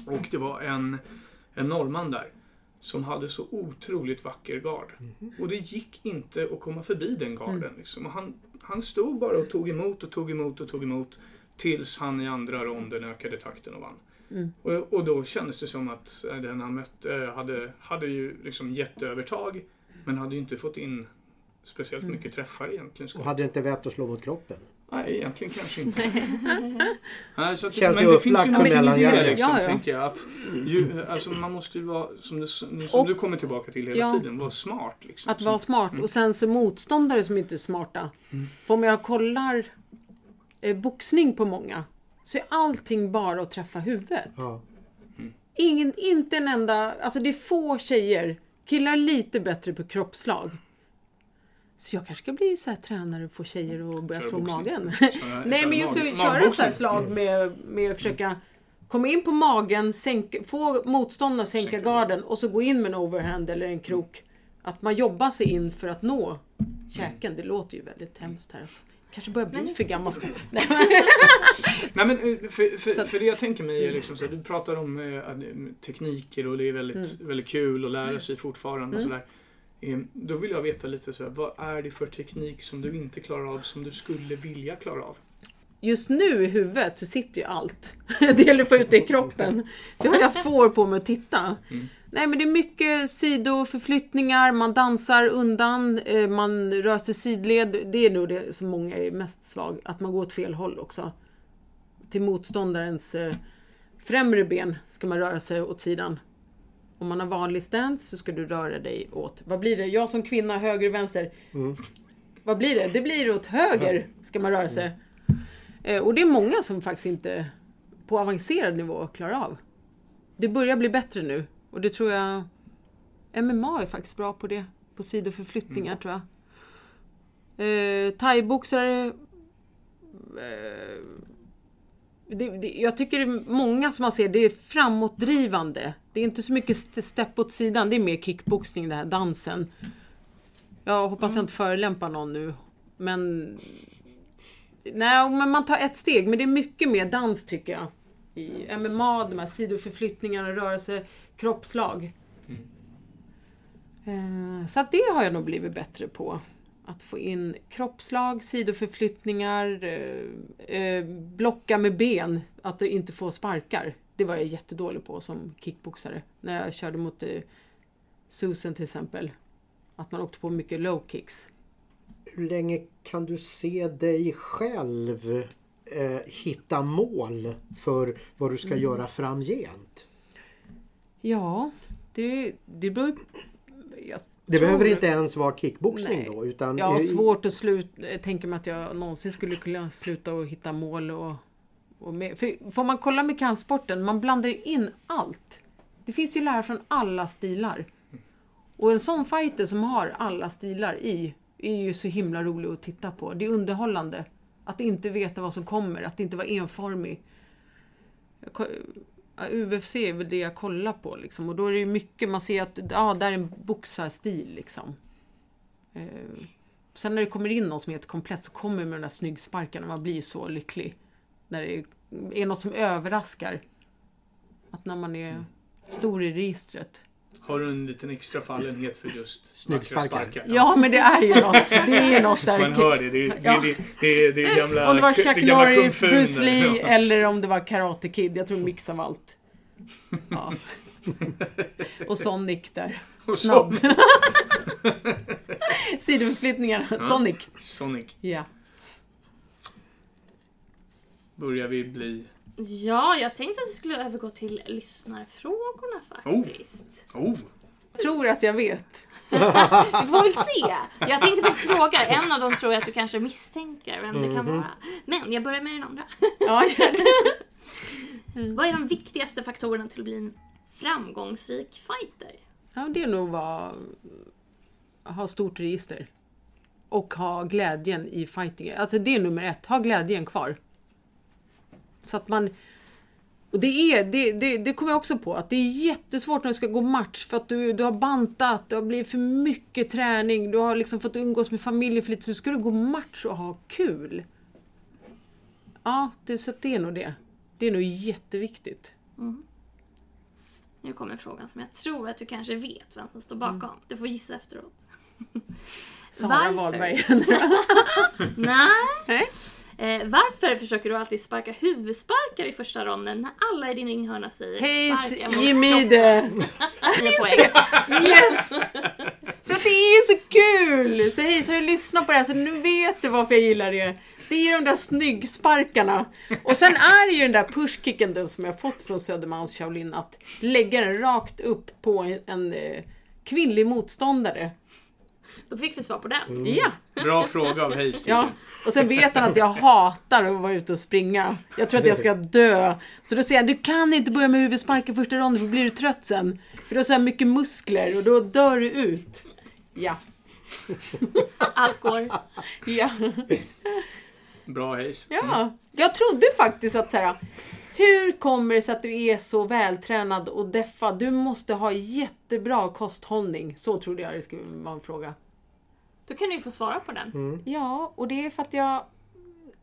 Speaker 4: Och det var en, en norrman där. Som hade så otroligt vacker gard. Och det gick inte att komma förbi den garden. Liksom. Och han, han stod bara och tog emot och tog emot och tog emot. Tills han i andra ronden ökade takten och vann.
Speaker 3: Mm.
Speaker 4: Och, och då kändes det som att eh, den han mötte hade, hade ju liksom jätteövertag. Men hade ju inte fått in speciellt
Speaker 3: Mm.
Speaker 4: mycket träffar egentligen.
Speaker 2: Och hade inte vett att slå mot kroppen.
Speaker 4: Nej, egentligen kanske inte. Nej, så att,
Speaker 2: Känns
Speaker 4: men
Speaker 2: det
Speaker 4: finns ju någonting i det liksom,
Speaker 3: Ja, ja.
Speaker 4: tänker jag. Att ju, alltså, man måste ju vara, som du, som
Speaker 3: Och-
Speaker 4: du kommer tillbaka till hela
Speaker 3: Ja.
Speaker 4: tiden, vara smart. Liksom.
Speaker 3: Att vara smart. Och sen så motståndare som inte är smarta. För om jag kollar eh, boxning på många. Så är allting bara att träffa huvudet.
Speaker 2: Ja.
Speaker 3: Ingen, inte en enda, alltså det är få tjejer, killar lite bättre på kroppslag. Så jag kanske ska bli så här tränare och få tjejer att börja
Speaker 4: Köra
Speaker 3: slå
Speaker 4: boxning.
Speaker 3: magen.
Speaker 4: Så-
Speaker 3: Nej men just att köra så här slag med, med att försöka komma in på magen, sänka, få motståndaren sänka
Speaker 4: Sänka
Speaker 3: garden och så gå in med en overhand eller en krok. Att man jobbar sig in för att nå käken. Det låter ju väldigt hemskt här. Alltså. Kanske börjar bli
Speaker 1: Men
Speaker 3: för
Speaker 1: det-
Speaker 3: gammal.
Speaker 4: Nej, men eh, för, för,
Speaker 3: Så-
Speaker 4: för det jag tänker mig är liksom så här, du pratar om eh, eh, tekniker och det är väldigt, väldigt kul att lära sig fortfarande och
Speaker 3: Mm.
Speaker 4: sådär. Eh, Då vill jag veta lite så här, vad är det för teknik som du inte klarar av som du skulle vilja klara av?
Speaker 3: Just nu i huvudet så sitter ju allt. Det gäller att få ut det i kroppen. Jag har ju haft två år på mig att titta.
Speaker 4: Mm.
Speaker 3: Nej men det är mycket sidoförflyttningar, man dansar undan, eh, man rör sig sidled. Det är nog det som många är mest svag, att man går åt fel håll också. Till motståndarens eh, främre ben ska man röra sig åt sidan. Om man har vanlig stance så ska du röra dig åt, vad blir det? Jag som kvinna, höger, vänster.
Speaker 2: Mm.
Speaker 3: Vad blir det? Det blir åt höger ska man röra sig. Eh, Och det är många som faktiskt inte på avancerad nivå klarar av. Det börjar bli bättre nu och det tror jag MMA är faktiskt bra på det. På sidoförflyttningar tror jag. Eh, Thaiboxare... Eh, det, det, jag tycker många som man ser, det är framåtdrivande. Det är inte så mycket st- stepp åt sidan, det är mer kickboxning, den här dansen. Jag hoppas jag inte förelämpar någon nu. Men... Nej, men man tar ett steg. Men det är mycket mer dans tycker jag. i MMA, de här sidoförflyttningarna, rörelse, kroppslag. Eh, Så att det har jag nog blivit bättre på. Att få in kroppslag, sidoförflyttningar, eh, eh, blocka med ben, att du inte får sparkar. Det var jag jättedålig på som kickboxare. När jag körde mot Susan till exempel. Att man åkte på mycket low kicks.
Speaker 2: Hur länge kan du se dig själv eh, hitta mål för vad du ska
Speaker 3: Mm.
Speaker 2: göra framgent?
Speaker 3: Ja, det, det beror. Jag
Speaker 2: Det
Speaker 3: tror-
Speaker 2: behöver inte ens vara kickboxning
Speaker 3: Nej.
Speaker 2: då utan
Speaker 3: Jag har svårt att sluta, tänka mig att jag någonsin skulle kunna sluta och hitta mål och... och med, för får man kolla med kampsporten, man blandar ju in allt. Det finns ju lärare från alla stilar. Och en sån fighter som har alla stilar i, är ju så himla rolig att titta på. Det är underhållande. Att inte veta vad som kommer, att inte vara enformig. UFC är väl det jag kollar på liksom. Och då är det ju mycket, man ser att ja, där är en boxarstil liksom. Eh, sen när det kommer in någon som är helt komplett så kommer med de där snyggsparkarna, man blir så lycklig. När det är något som överraskar. Att när man är stor i registret.
Speaker 4: Har du en liten extra fallenhet för just
Speaker 2: Snyggsparkar.
Speaker 4: sparkar?
Speaker 3: Ja, men det är ju något. Det är något där.
Speaker 4: Man hör det. Det är, det,
Speaker 3: Ja.
Speaker 4: det, det, det är gamla
Speaker 3: Om det var Chuck Norris, Bruce. Lee
Speaker 4: Ja.
Speaker 3: eller om det var Karate Kid. Jag tror en mix av allt. Ja. Och Sonic där.
Speaker 4: Och
Speaker 3: Snabb.
Speaker 4: så,
Speaker 3: Sidoförflyttningar. Sonic.
Speaker 4: Sonic.
Speaker 3: Ja.
Speaker 4: Börjar vi bli...
Speaker 1: Ja, jag tänkte att vi skulle övergå till lyssnarfrågorna faktiskt.
Speaker 4: Oh!
Speaker 3: Tror att jag vet.
Speaker 1: Vi får väl se. Jag tänkte faktiskt fråga, en av dem tror jag att du kanske misstänker vem det kan vara. Men jag börjar med den andra.
Speaker 3: Ja, gör det.
Speaker 1: Vad är de viktigaste faktorerna till att bli en framgångsrik fighter?
Speaker 3: Ja, det är nog vara ha stort register. Och ha glädjen i fightingen. Alltså det är nummer ett. Ha glädjen kvar. Så att man... Och det, är, det, det, det kommer jag också på, att det är jättesvårt när du ska gå match för att du, du har bantat, det har blivit för mycket träning, du har liksom fått umgås med familjen för lite, så ska du gå match och ha kul. Ja, det, så det är nog det. Det är nog jätteviktigt.
Speaker 1: Nu kommer frågan som jag tror att du kanske vet vem som står bakom. Du får gissa efteråt.
Speaker 3: Sara? Wahlberg.
Speaker 1: Nej. Eh, varför försöker du alltid sparka huvudsparkar i första ronden när alla i din ringhörna säger
Speaker 3: Hej
Speaker 1: sparka mot? Nio poäng.
Speaker 3: Yes! För att det är så kul! Så hej, så har du lyssnat på det här så nu vet du varför jag gillar det. Det är ju de där snyggsparkarna. Och sen är det ju den där pushkicken då, som jag fått från Södermalms Shaolin, att lägga den rakt upp på en, en eh, kvinnlig motståndare.
Speaker 1: Då fick vi svar på den.
Speaker 3: Ja!
Speaker 4: Bra fråga av Hayes.
Speaker 3: Ja, och sen vet han att jag hatar att vara ute och springa. Jag tror att jag ska dö. Så då säger han, du kan inte börja med huvudspark i första ronden för då blir du trött sen. För du har så här mycket muskler och då dör du ut. Ja.
Speaker 1: Allt går.
Speaker 3: Ja.
Speaker 4: Bra Hayes.
Speaker 3: ja. Jag trodde faktiskt att så här, hur kommer det sig att du är så vältränad och deffad? Du måste ha jättebra kosthållning. Så trodde jag det skulle vara en fråga.
Speaker 1: Då kan du ju få svara på den.
Speaker 3: Ja, och det är för att jag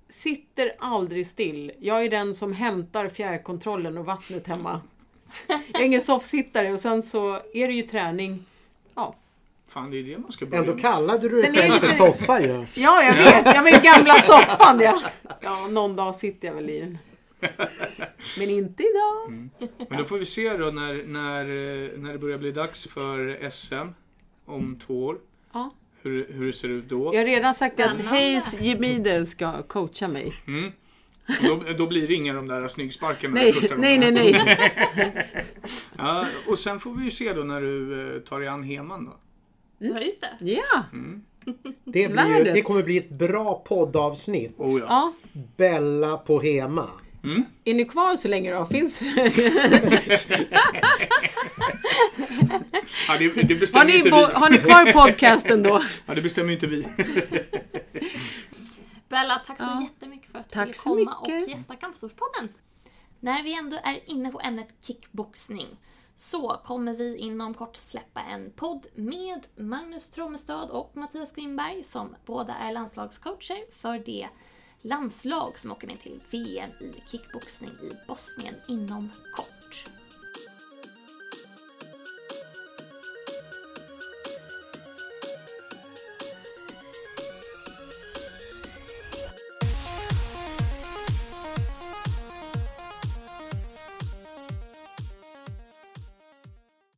Speaker 3: sitter aldrig still. Jag är den som hämtar fjärrkontrollen och vattnet hemma. Jag är ingen soffsittare och sen så är det ju träning. Ja,
Speaker 4: Fan, det är det man ska börja
Speaker 2: Ändå
Speaker 4: med.
Speaker 2: kallade du dig
Speaker 3: Sen är det
Speaker 2: själv för
Speaker 3: lite-
Speaker 2: soffa ju.
Speaker 3: ja jag vet. Jag vill gamla soffan. Ja. ja, någon dag sitter jag väl i den. Men inte idag.
Speaker 4: Men då får vi se då när, när, när det börjar bli dags för SM om två år.
Speaker 3: Ja.
Speaker 4: Hur, hur det ser ut då.
Speaker 3: Jag har redan sagt att. Hayes Jemide ska coacha mig.
Speaker 4: Mm. Då, då blir det inga de där snyggsparkarna
Speaker 3: Nej,
Speaker 4: första
Speaker 3: nej, nej,
Speaker 4: gången.
Speaker 3: nej.
Speaker 4: Ja, och sen får vi ju se då när du eh, tar dig an heman då.
Speaker 1: Ja, just det.
Speaker 3: Ja,
Speaker 2: Det, blir ju, det kommer bli ett bra poddavsnitt.
Speaker 4: Oh ja.
Speaker 3: ja.
Speaker 2: Bella på Hema.
Speaker 3: Är ni kvar så länge då? Finns...
Speaker 4: ja det, det
Speaker 3: Har
Speaker 4: bestämmer
Speaker 3: ni,
Speaker 4: inte vi.
Speaker 3: har ni kvar podcasten då?
Speaker 4: Ja, det bestämmer inte vi.
Speaker 1: Bella, tack så
Speaker 3: Ja.
Speaker 1: jättemycket för att du ville komma och gästa Kampsportspodden. När vi ändå är inne på ämnet kickboxning så kommer vi inom kort släppa en podd med Magnus Trommestad och Mattias Grimberg som båda är landslagscoacher för det landslag som åker med till VM i kickboxning i Bosnien inom kort.